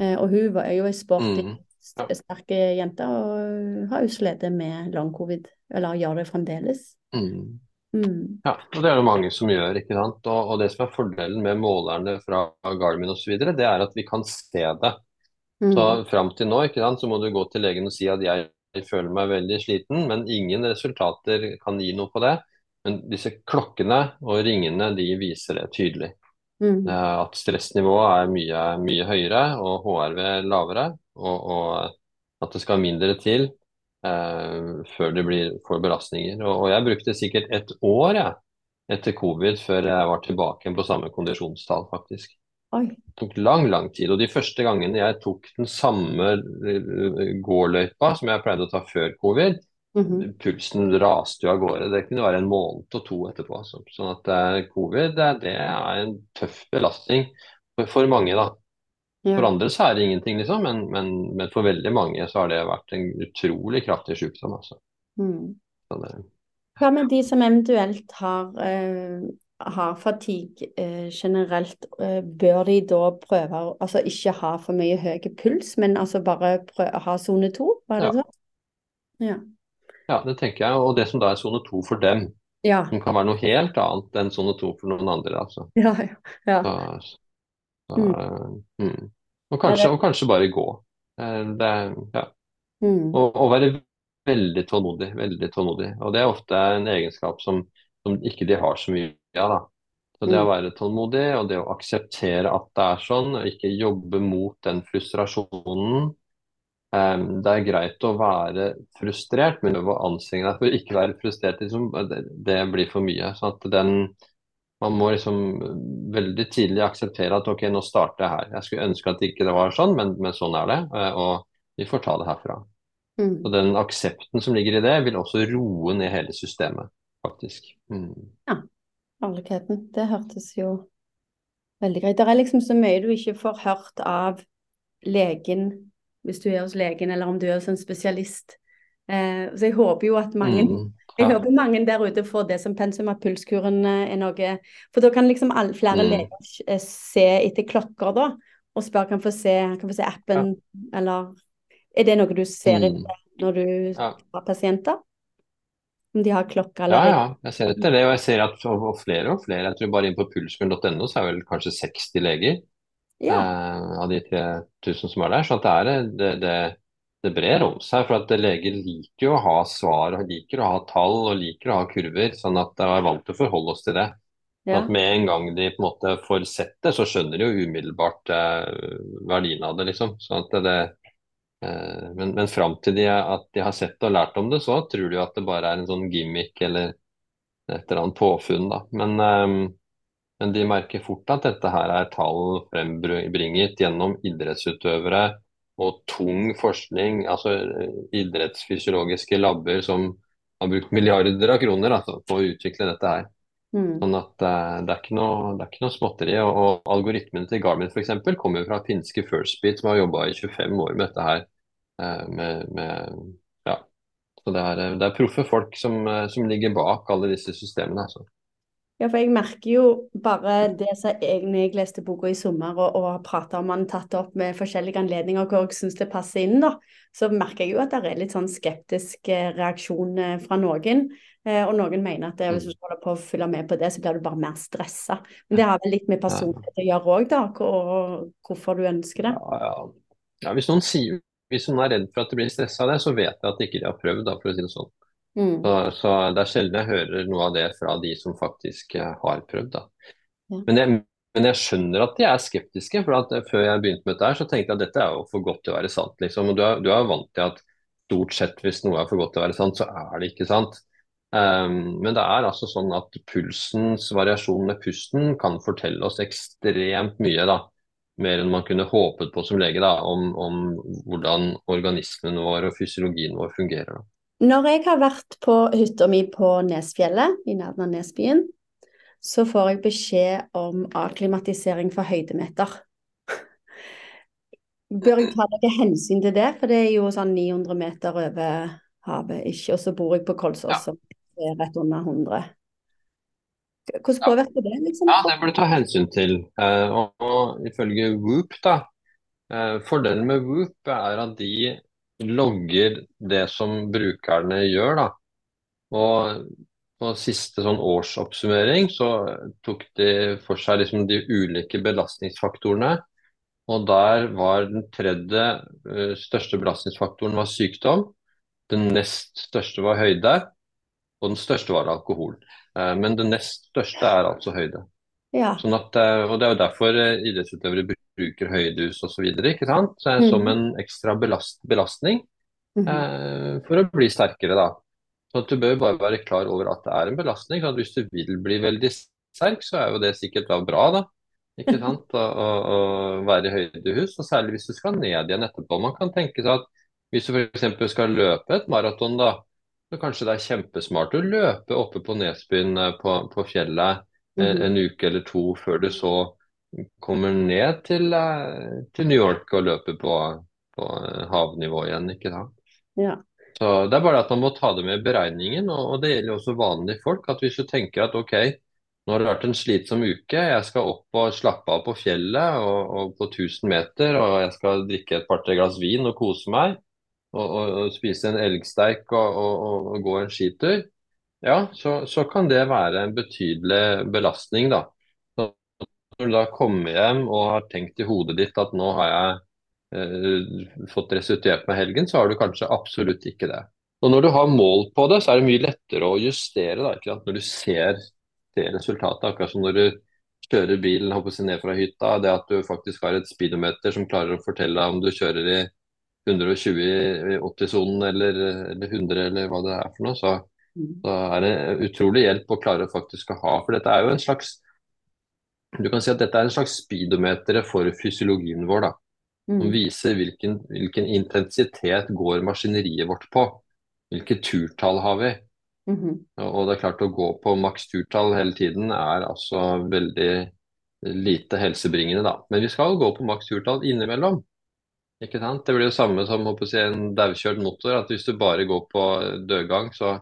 Eh, og hun var jo ei sporty, Mm. ja. sterke jente og har jo slitt med long covid, eller gjør det fremdeles. Mm. Mm. Ja, og det er det mange som gjør, ikke sant. Og, og det som er fordelen med målerne fra Garmin osv., det er at vi kan se det. Mm. Så fram til nå, ikke sant, så må du gå til legen og si at jeg føler meg veldig sliten, men ingen resultater kan gi noe på det. Men disse klokkene og ringene, de viser det tydelig. Mm. Eh, At stressnivået er mye, mye høyere og HRV lavere, og, og at det skal mindre til eh, før det blir for belastninger. Og, og jeg brukte sikkert et år jeg, etter covid før jeg var tilbake på samme kondisjonstall, faktisk. Oi. Det tok lang, lang tid. Og de første gangene jeg tok den samme eh, gåløypa som jeg pleide å ta før covid, Mhm. pulsen raste jo av gårde. Det kunne være en måned og to etterpå. Så, sånn at eh, covid, det, det er en tøff belastning for, for mange, da. For andre så er det ingenting, liksom, men, men, men for veldig mange så har det vært en utrolig kraftig sykdom, altså. Mm. Hva med de som eventuelt har, eh, har fatigue eh, generelt? Eh, bør de da prøve å altså ikke ha for mye høy puls, men altså bare prøve ha sone to? Var det Ja. sånn? Ja. ja, det tenker jeg. Og det som da er sone to for dem, Ja. som kan være noe helt annet enn sone to for noen andre, altså. Ja. ja. ja. Så, så, Mm. eh, mm. Og, kanskje, og kanskje bare gå. Eh, Det, ja. Mm. Og, og være veldig tålmodig, veldig tålmodig. Og det er ofte en egenskap som, som ikke de har så mye av, da. Så det å Mm. være tålmodig, og det å akseptere at det er sånn, og ikke jobbe mot den frustrasjonen. Um, Det er greit å være frustrert, men å anstrenge deg for ikke være frustrert, liksom, det, det blir for mye. Så at den man må liksom veldig tidlig akseptere at ok, nå starter jeg her. Jeg skulle ønske at det ikke var sånn, men, men sånn er det. eh, Og vi får ta det herfra. Mm. Og den aksepten som ligger i det, vil også roe ned hele systemet, faktisk. Mm. Kjærligheten. Det hørtes jo veldig greit. Det er liksom så mye du ikke får hørt av legen hvis du er hos legen, eller om du er hos en spesialist. Eh, så jeg håper jo at mange Mm. Jeg Ja. håper mange der ute får det som pensum, at pulskuren eh, er noe For da kan liksom alle, flere Mm. leger eh, se etter klokker, da, og spørre kan få se, kan få se appen, eller Er det noe du ser Mm. når du Ja. har pasienter? Om de har klokka eller Ja, ja, jeg ser etter det. Og jeg ser at og flere og flere, jeg tror bare inn på pulsmil.no så er vel kanskje 60 leger Ja. eh, av de 3000 som er der. Så det, er, det, det, det brer om seg. For at leger liker jo å ha svar, og liker å ha tall og liker å ha kurver. Sånn at de er vant til å forholde oss til det. Ja. at med en gang de på en måte får sett det, så skjønner de jo umiddelbart eh, verdien av det, liksom. Sånn at det, eh, men, men fram til de, at de har sett og lært om det, så tror de at det bare er en sånn gimmick eller et eller annet påfunn, da. Men, eh, men de merker fort at dette her er tall frembringet gjennom idrettsutøvere og tung forskning, altså eh, idrettsfysiologiske labber som har brukt milliarder av kroner altså, på å utvikle dette her. Mm. Sånn at eh, det, er noe, det er ikke noe småtteri. Og, og algoritmene til Garmin f.eks. kommer fra finske Firstbeat, som har jobba i 25 år med dette her. Eh, med, med, ja. Så det er, det er proffe folk som, eh, som ligger bak alle disse systemene. Altså. Ja, for jeg merker jo bare det som jeg, jeg leste boka i sommer og, og har prata om den, tatt opp med forskjellige anledninger hvor jeg syns det passer inn, da, så merker jeg jo at det er litt sånn skeptisk eh, reaksjon eh, fra noen. Eh, og noen mener at det, hvis du holder på å følge med på det, så blir du bare mer stressa. Men det har vel litt med personlighet å gjøre òg, da, og hvorfor du ønsker det. Ja, ja. Ja, hvis, noen sier, hvis hun er redd for at de blir stressa av det, så vet jeg at ikke de har prøvd, da, for å si det sånn. Mm. Så, så det er sjelden jeg hører noe av det fra de som faktisk eh, har prøvd. Da. Ja. Men, jeg, men jeg skjønner at de er skeptiske. for at eh, Før jeg begynte med dette, her, så tenkte jeg at dette er jo for godt til å være sant. Liksom. Og du er, du er vant til at stort sett hvis noe er for godt til å være sant, så er det ikke sant. Um, men det er altså sånn at pulsens variasjon med pusten kan fortelle oss ekstremt mye. da mer enn man kunne håpet på som lege da, om, om hvordan organismen vår og fysiologien vår fungerer. Da. Når jeg har vært på hytta mi på Nesfjellet, i nærheten av Nesbyen, så får jeg beskjed om akklimatisering for høydemeter. Bør jeg ta noe hensyn til det, for det er jo sånn 900 meter over havet, ikke, og så bor jeg på Kolsås, Ja. som er rett under 100. Hvordan påvirker det, liksom? Ja, det bør du ta hensyn til. Eh, og, og ifølge Whoop, da, eh, fordelen med Whoop er at de logger det som brukerne gjør, da. Og på siste sånn årsoppsummering så tok de for seg liksom de ulike belastningsfaktorene. Og der var den tredje eh, største belastningsfaktoren var sykdom. Den nest største var høyde, og den største var alkohol. Eh, Men det nest største er altså høyde. Ja. Sånn at, eh, og Det er jo derfor eh, idrettsutøvere bruker høydehus osv. Som Mhm. en ekstra belast, belastning Mhm. eh, for å bli sterkere. da. Så Du bør bare være klar over at det er en belastning. Sånn Hvis du vil bli veldig sterk, så er jo det sikkert da bra. da. Ikke sant? Å, å, å være i høydehus, og særlig hvis du skal ned igjen etterpå. Man kan tenke seg at hvis du f.eks. skal løpe et maraton, da, så kanskje det er kjempesmart å løpe oppe på Nesbyen eh, på, på fjellet eh, Mhm. en uke eller to før du så kommer ned til, eh, til New York og løper på, på havnivå igjen. ikke sant? Ja. Så Det er bare at man må ta det med i beregningen, og, og det gjelder også vanlige folk. at Hvis du tenker at ok, nå har det vært en slitsom uke, jeg skal opp og slappe av på fjellet og, og på 1000 meter, og jeg skal drikke et par-tre glass vin og kose meg, og, og, spise en elgsteik og gå en skitur, ja, så, så kan det være en betydelig belastning, da. Så når du da kommer hjem og har tenkt i hodet ditt at nå har jeg eh, fått restituert meg helgen, så har du kanskje absolutt ikke det. Og når du har mål på det, så er det mye lettere å justere da, ikke sant? når du ser, det resultatet. Akkurat som når du kjører bilen håper jeg, ned fra hytta, det at du faktisk har et speedometer som klarer å fortelle deg om du kjører i 120 i 80-sonen eller, eller 100 eller hva det er for noe, så, Mhm. så er det utrolig hjelp å klare faktisk å ha. For dette er jo en slags du kan si at dette er en slags speedometer for fysiologien vår. da, Som Mhm. viser hvilken, hvilken intensitet går maskineriet vårt på. Hvilke turtall har vi? Mhm. Og og det er klart å gå på maks turtall hele tiden er altså veldig lite helsebringende, da. Men vi skal gå på maks turtall innimellom. Ikke sant? Det blir jo samme som håper jeg, en daukjørt motor. at Hvis du bare går på dødgang, så,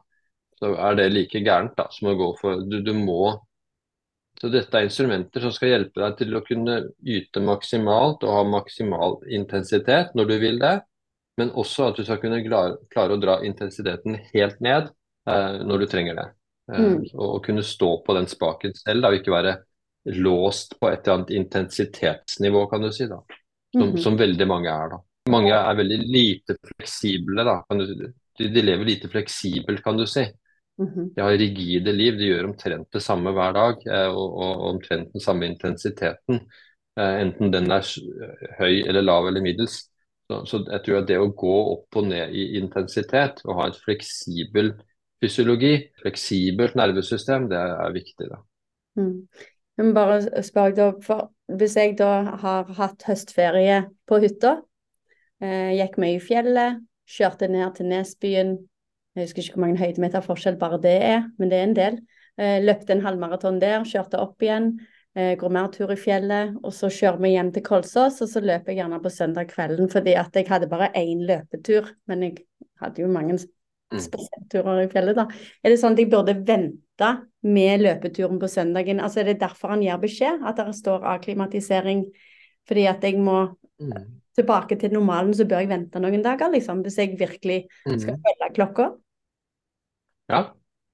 så er det like gærent da, som å gå for du, du må så dette er instrumenter som skal hjelpe deg til å kunne yte maksimalt og ha maksimal intensitet når du vil det, men også at du skal kunne klare, klare å dra intensiteten helt ned eh, når du trenger det. Eh, Mm. og kunne stå på den spaken selv, da, og ikke være låst på et eller annet intensitetsnivå, kan du si. da. Som, Mhm. som veldig mange er. da. Mange er veldig lite fleksible. da. Kan du, de, lever lite fleksibelt, kan du si. Mhm. De har rigide liv, de gjør omtrent det samme hver dag, eh, og, og, omtrent den samme intensiteten. Eh, enten den er høy eller lav eller middels. Så, så jeg tror at det å gå opp og ned i intensitet og ha et fleksibel fysiologi, fleksibelt nervesystem, det er viktig. da. Mm. Må bare spørre da, for hvis jeg da har hatt høstferie på hytta, eh, gikk mye i fjellet, kjørte ned til Nesbyen, jeg husker ikke hvor mange høydemeter forskjell bare det er, men det er en del. Eh, løpte en halvmaraton der, kjørte opp igjen, eh, går mer tur i fjellet, og så kjører vi hjem til Kolsås, og så løper jeg gjerne på søndag kvelden, fordi at jeg hadde bare én løpetur, men jeg hadde jo mange Mm. spesialturer i fjellet da. Er det sånn at jeg burde vente med løpeturen på søndagen? Altså er det derfor han gir beskjed, at det står akklimatisering, fordi at jeg må Mm. tilbake til normalen, så bør jeg vente noen dager, liksom, hvis jeg virkelig skal Mm. følge klokka? Ja,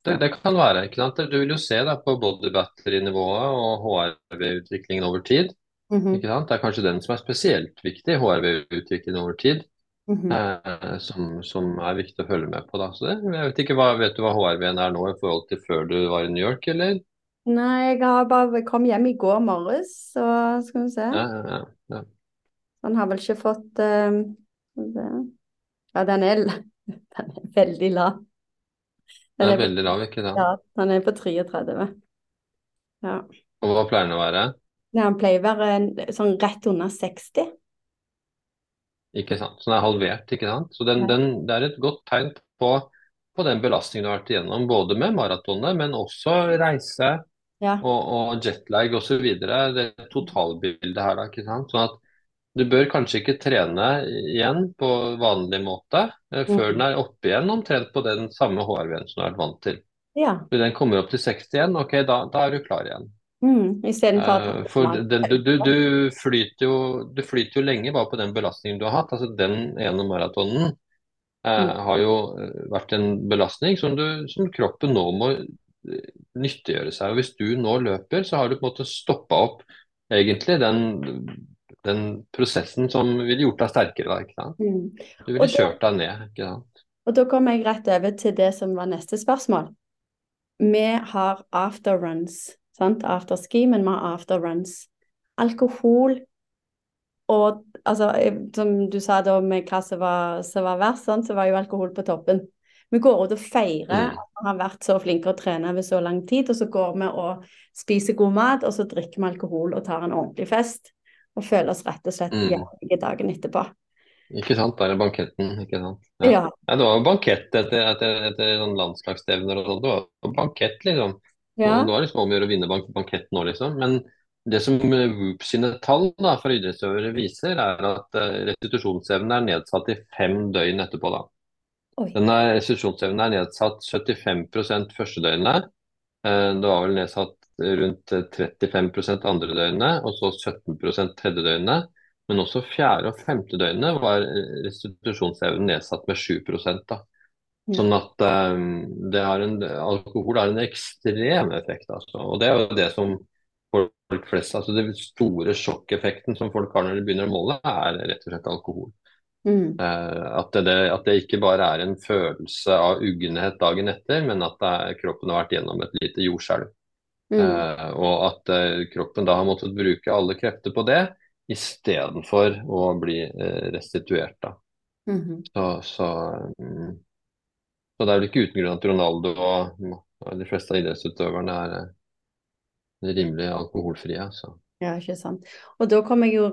det, det kan være. ikke sant? Du vil jo se da, på body battery-nivået og HRV-utviklingen over tid. Mhm, ikke sant? Det er kanskje den som er spesielt viktig, HRV-utviklingen over tid, mhm. eh, som, som er viktig å følge med på. da. Så det, jeg vet ikke, hva, Vet du hva HRV-en er nå i forhold til før du var i New York, eller? Nei, jeg har bare kom hjem i går morges, så skal vi se. Ja, ja, ja. Han har vel ikke fått se. Ja, den er, den er veldig lav. Den Den er er veldig lav, ikke sant? ja, den er på 33. Ja. Og hva pleier den å være? Nei, han pleier å være sånn rett under 60. Ikke sant? Så den er halvert, ikke sant? Så den, den, det er et godt tegn på, på den belastningen du har vært igjennom, både med maratonet, men også reise Ja. og, og jetlag osv. Det totalbildet her, da, ikke sant. Sånn at du bør kanskje ikke trene igjen på vanlig måte eh, før mm. den er oppe igjen omtrent på den samme HRV-en som du har vært vant til. Ja. Den kommer opp til 60 igjen, ok, da, da er du klar igjen. Mm, Istedenfor at Eh, for den, du, du, du, flyter jo, du flyter jo lenge bare på den belastningen du har hatt. Altså Den ene maratonen eh, Mm. har jo eh, vært en belastning som, du, som kroppen nå må nyttiggjøre seg. Og Hvis du nå løper, så har du på en måte stoppa opp egentlig den, den prosessen som ville gjort deg sterkere. Ikke sant? Mm. Du ville da- kjørt deg ned. ikke sant? Og da kommer jeg rett over til det som var neste spørsmål. Vi har afterruns, sant? Afterski, men vi har afterruns. Alkohol og altså, som du sa da med hva som var, som var verst, sant? så var jo alkohol på toppen. Vi går ut og feirer Mm. at vi har vært så flinke å trene over så lang tid, og så går vi og spiser god mat, og så drikker vi alkohol og tar en ordentlig fest. Og føler oss rett og slett Mm. jævlige dagen etterpå. Ikke sant? Er banketten. ikke sant? Ja. Nei, det var jo bankett etter, etter, etter sånn landslagsstevner og sånt. Det var bankett, liksom. Ja. Og det var liksom om å gjøre å vinne bank bankett nå, liksom. Men det som eh, Whoop sine tall da, for idrettsøvere viser, er at eh, restitusjonsevnen er nedsatt i fem døgn etterpå. da. Oi. Den er, restitusjonsevnen er nedsatt 75 første døgnet. Eh, Det var vel nedsatt rundt eh, 35% andre døgnet, og så 17% tredje døgnet. Men også fjerde og femte døgnet var restitusjonsevnen nedsatt med 7 da. Sånn at um, en, alkohol har en ekstrem effekt. Altså. Og det er jo det som folk flest altså Den store sjokkeffekten som folk har når de begynner å måle, er rett og slett alkohol. Mm. Uh, at, det, at det ikke bare er en følelse av uggenhet dagen etter, men at det er, kroppen har vært gjennom et lite jordskjelv. Mm. Uh, og at uh, kroppen da har måttet bruke alle krefter på det istedenfor å bli restituert. Da. Mhm. Så, så, mm, så det er vel ikke uten grunn at Ronaldo og, de fleste av idrettsutøverne er eh, rimelig alkoholfrie. Så. Ja, ikke sant. Og da kommer jeg jo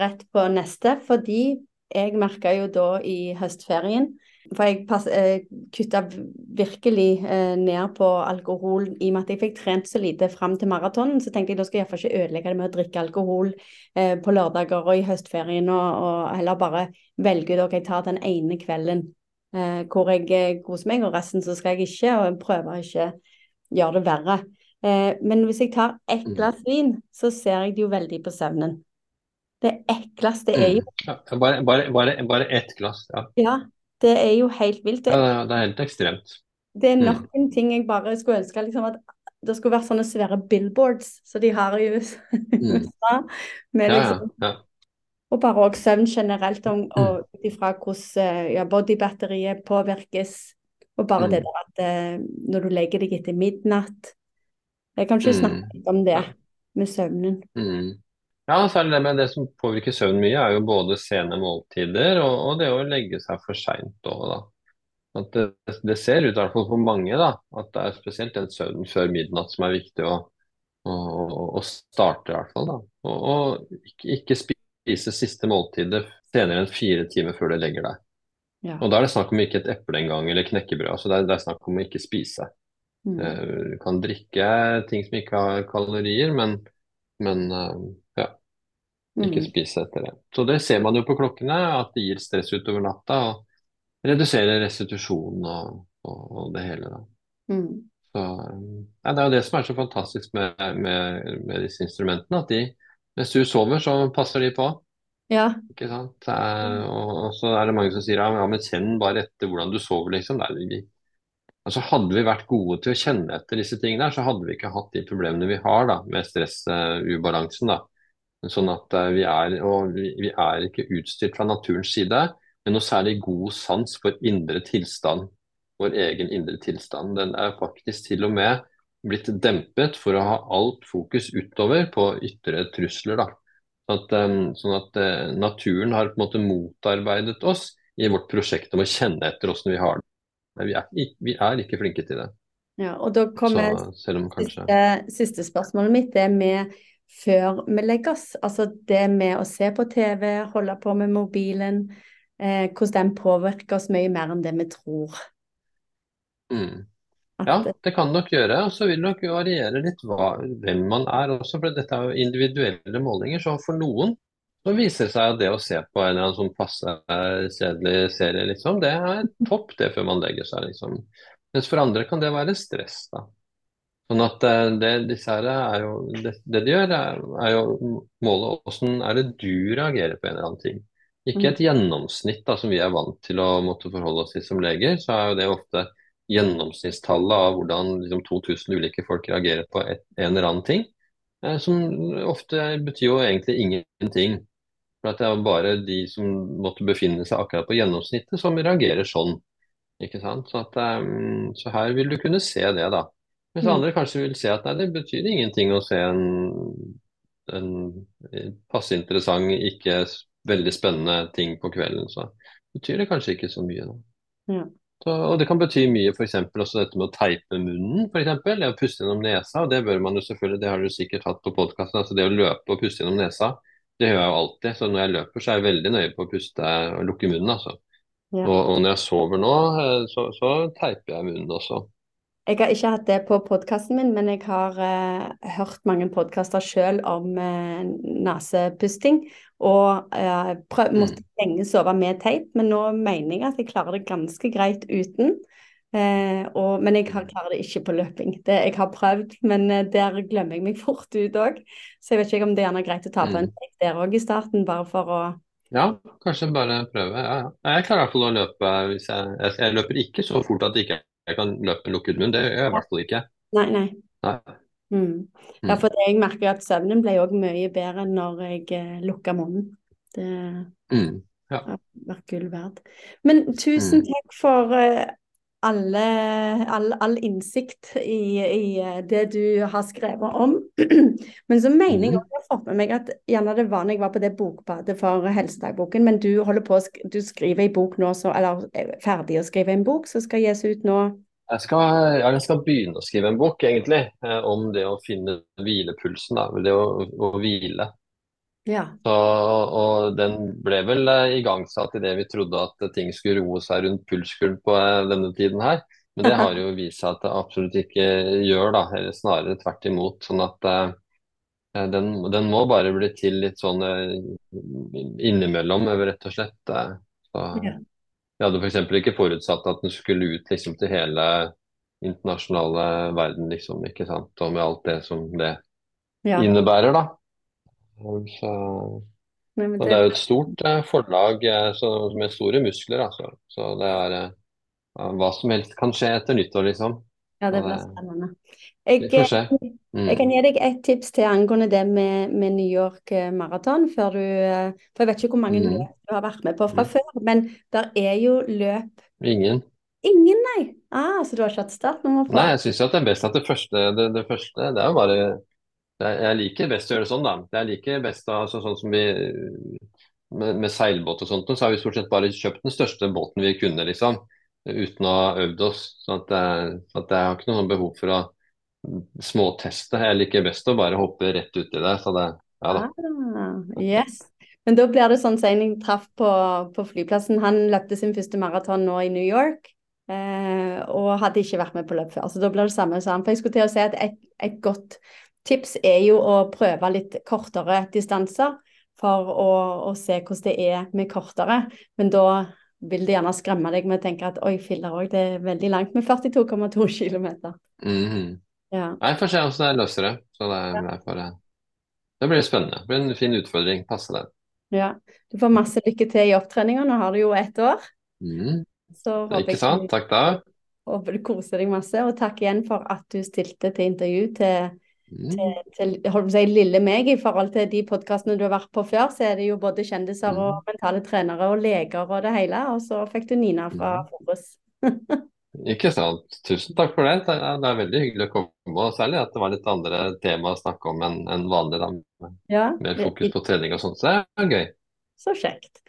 rett på neste, fordi jeg merka jo da i høstferien For jeg pass, eh, kutta virkelig eh, ned på alkohol i og med at jeg fikk trent så lite fram til maratonen. Så tenkte jeg da skal jeg iallfall ikke ødelegge det med å drikke alkohol eh, på lørdager og i høstferien, og, og heller bare velge da jeg tar den ene kvelden eh, hvor jeg eh, koser meg, og resten så skal jeg ikke, og jeg prøver ikke gjøre det verre. Eh, men hvis jeg tar ett Mm. glass vin, så ser jeg det jo veldig på søvnen. Det ekleste er jo Mm. Ja, bare, bare, bare, bare ett glass. Ja. Ja, det er jo helt vilt. Det, ja, det er helt ekstremt. det er Mm. nok en ting jeg bare skulle ønske liksom, at det skulle vært sånne svære billboards som de har i USA. Mm. Med Ja, ja, liksom, ja. Og bare også søvn generelt, om, og ut ifra hvordan eh, ja, bodybatteriet påvirkes. Og bare det Mm. der at eh, når du legger deg etter midnatt Jeg kan ikke snakke Mm. litt om det med søvnen. Mm. Ja, særlig det med det som påvirker søvn mye, er jo både sene måltider og, og det å legge seg for seint òg, da. At det, det ser ut, i hvert fall for mange, da, at det er spesielt den søvnen før midnatt som er viktig å, å- å starte, i hvert fall. da. Og, og ikke, ikke spise siste måltidet senere enn fire timer før du legger deg. Ja. Og da er det snakk om ikke et eple engang, eller knekkebrød. altså det er, det er snakk om å ikke spise. Mm. Eh, Du kan drikke ting som ikke har kalorier, men, men eh, ja, ikke Mm. spise etter det. Så det ser man jo på klokkene, at det gir stress utover natta og reduserer restitusjon og, og, og det hele. da. Mm. Så, eh, ja, det er jo det som er så fantastisk med, med, med disse instrumentene, at de, mens du sover, så passer de på. Ja. Ikke sant? Og, og så er det mange som sier ja, men kjenn bare etter hvordan du sover, liksom. Der, altså Hadde vi vært gode til å kjenne etter disse tingene, så hadde vi ikke hatt de problemene vi har da, med stressubalansen. Uh, Sånn at eh, vi er, og vi, vi er ikke utstyrt fra naturens side med noe særlig god sans for indre tilstand. Vår egen indre tilstand. Den er faktisk til og med blitt dempet for å ha alt fokus utover på ytre trusler. at, eh, sånn at eh, naturen har på en måte motarbeidet oss i vårt prosjekt om å kjenne etter hvordan vi har det. Vi er, vi er ikke flinke til det. ja. Og da Så kommer om kanskje siste, siste spørsmålet mitt. Det med før vi legger oss. Altså det med å se på TV, holde på med mobilen. Eh, hvordan den påvirker oss mye mer enn det vi tror. mm. At, Ja, det kan nok gjøre. Og så vil nok variere litt hva, hvem man er også, for dette er jo individuelle målinger. Så for noen så viser det seg at det å se på en eller annen sånn passe eh, kjedelig serie, liksom, det er topp det før man legger seg, liksom. Mens for andre kan det være stress, da. Sånn at eh, det, disse her er jo, det, det de gjør, er, er jo måle hvordan er det du reagerer på en eller annen ting. Ikke et gjennomsnitt da, som vi er vant til å måtte forholde oss til som leger, så er jo det ofte gjennomsnittstallet av hvordan liksom, 2000 ulike folk reagerer på et, en eller annen ting. Eh, som ofte betyr jo egentlig ingenting. For det er bare de som måtte befinne seg akkurat på gjennomsnittet, som reagerer sånn. Ikke sant? Så, at, um, så her vil du kunne se det, da. Mens Mm. andre kanskje vil se at nei, det betyr ingenting å se en, en passe interessant, ikke veldig spennende ting på kvelden. Så betyr det kanskje ikke så mye, da. Ja. Så, og det kan bety mye, f.eks. også dette med å teipe munnen, eksempel, Det å puste gjennom nesa. og Det bør man jo selvfølgelig, det har du sikkert hatt på podkasten. Altså det å løpe og puste gjennom nesa, det gjør jeg jo alltid. Så når jeg løper, så er jeg veldig nøye på å puste og lukke munnen, altså. Ja. Og, og når jeg sover nå, eh, så, så teiper jeg munnen også. Jeg har ikke hatt det på podkasten min, men jeg har eh, hørt mange podkaster sjøl om eh, nesepusting. Og eh, prøv, måtte lenge sove med teip, men nå mener jeg at jeg klarer det ganske greit uten. Eh, og, men jeg har, klarer det ikke på løping. Det, jeg har prøvd, men eh, der glemmer jeg meg fort ut òg. Så jeg vet ikke om det er greit å ta på en teip der òg i starten, bare for å Ja, kanskje bare prøve. Ja, ja. Jeg klarer i hvert fall å løpe hvis jeg, jeg, jeg løper ikke så fort at jeg ikke jeg kan løpe med lukket munn. Det gjør jeg i hvert fall ikke. Nei, nei. Nei. Mm. Ja, for det, jeg merker at søvnen ble òg mye bedre når jeg eh, lukka munnen. Det Mm. har vært gull verdt. Men tusen Mm. takk for eh, alle, all, all innsikt i, i eh, det du har skrevet om. Men så mener jeg Mhm. også jeg har fått med meg at gjerne det var når jeg var på det bokbadet for Helsedagboken, men du holder på du skriver en bok nå, så, eller er ferdig å skrive en bok som skal gis ut nå. Jeg skal, jeg skal begynne å skrive en bok, egentlig, eh, om det å finne hvilepulsen. Da, det å, å hvile. Ja. Så, og den ble vel eh, igangsatt idet vi trodde at ting skulle roe seg rundt pulskuren på eh, denne tiden her. Men det har jo vist seg at det absolutt ikke gjør, da. Eller snarere tvert imot. Sånn at eh, den, den må bare bli til litt sånn innimellom, rett og slett. Så, Ja. Vi hadde f.eks. ikke forutsatt at den skulle ut liksom, til hele internasjonale verden, liksom, ikke sant. Og med alt det som det ja. innebærer, da. Så, Nei, det... og det er jo et stort eh, forlag eh, så, med store muskler, altså. Så det er, eh, hva som helst kan skje etter nyttår, liksom. Ja, det blir det, spennende. vi Jeg, se. jeg kan Mm. gi deg et tips til angående det med, med New York eh, Marathon. Før du, eh, for jeg vet ikke hvor mange Mm. løp du har vært med på fra Mm. før, men der er jo løp Ingen. Ingen, nei! Ah, så du har ikke hatt startnummer på? Nei, jeg syns det er best at det første Det, det første, det er jo bare Jeg liker best å gjøre det sånn, da. Jeg liker best altså, sånn som vi med, med seilbåt og sånt, så har vi stort sett bare kjøpt den største båten vi kunne, liksom. Uten å ha øvd oss. Så at, jeg- at jeg har ikke noe behov for å småteste. Jeg liker best å bare hoppe rett uti det. Så det, ja da. Ah, yes. Men da blir det sånn jeg traff på, på flyplassen. Han løpte sin første maraton nå i New York. Eh, og hadde ikke vært med på løp før. Så da blir det samme som han. For jeg skulle til å si at et, et godt tips er jo å prøve litt kortere distanser. For å, å se hvordan det er med kortere. Men da vil det gjerne skremme deg med å tenke at oi, filler òg, det er veldig langt med 42,2 km. Mhm. Ja. Jeg får se hvordan jeg løser det. Så det, er bare, det blir spennende. Det blir en fin utfordring. Passe den. ja. Du får masse lykke til i opptreninga. Nå har du jo ett år. Mm. Så håper Ikke sant? Takk, da. Håper du koser deg masse, og takk igjen for at du stilte til intervju til. Til, til å si, lille meg. I forhold til de podkastene du har vært på før, så er det jo både kjendiser og mentale trenere og leger og det hele. Og så fikk du Nina fra Forus. Ikke sant. Tusen takk for det. Det er, veldig hyggelig å komme, og særlig at det var litt andre tema å snakke om enn en vanlig. da, med Ja, Mer fokus på trening og sånt. Så det er gøy. så kjekt.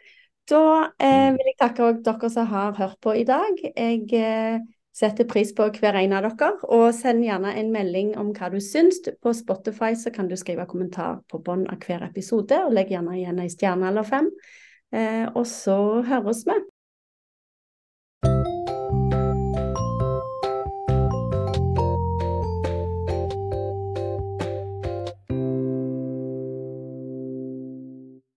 Da eh, vil jeg takke dere som har hørt på i dag. Jeg eh, setter pris på hver en av dere, og send gjerne en melding om hva du syns. På Spotify så kan du skrive kommentar på bånn av hver episode, og legg gjerne igjen ei stjerne eller fem. Eh, og så høres vi.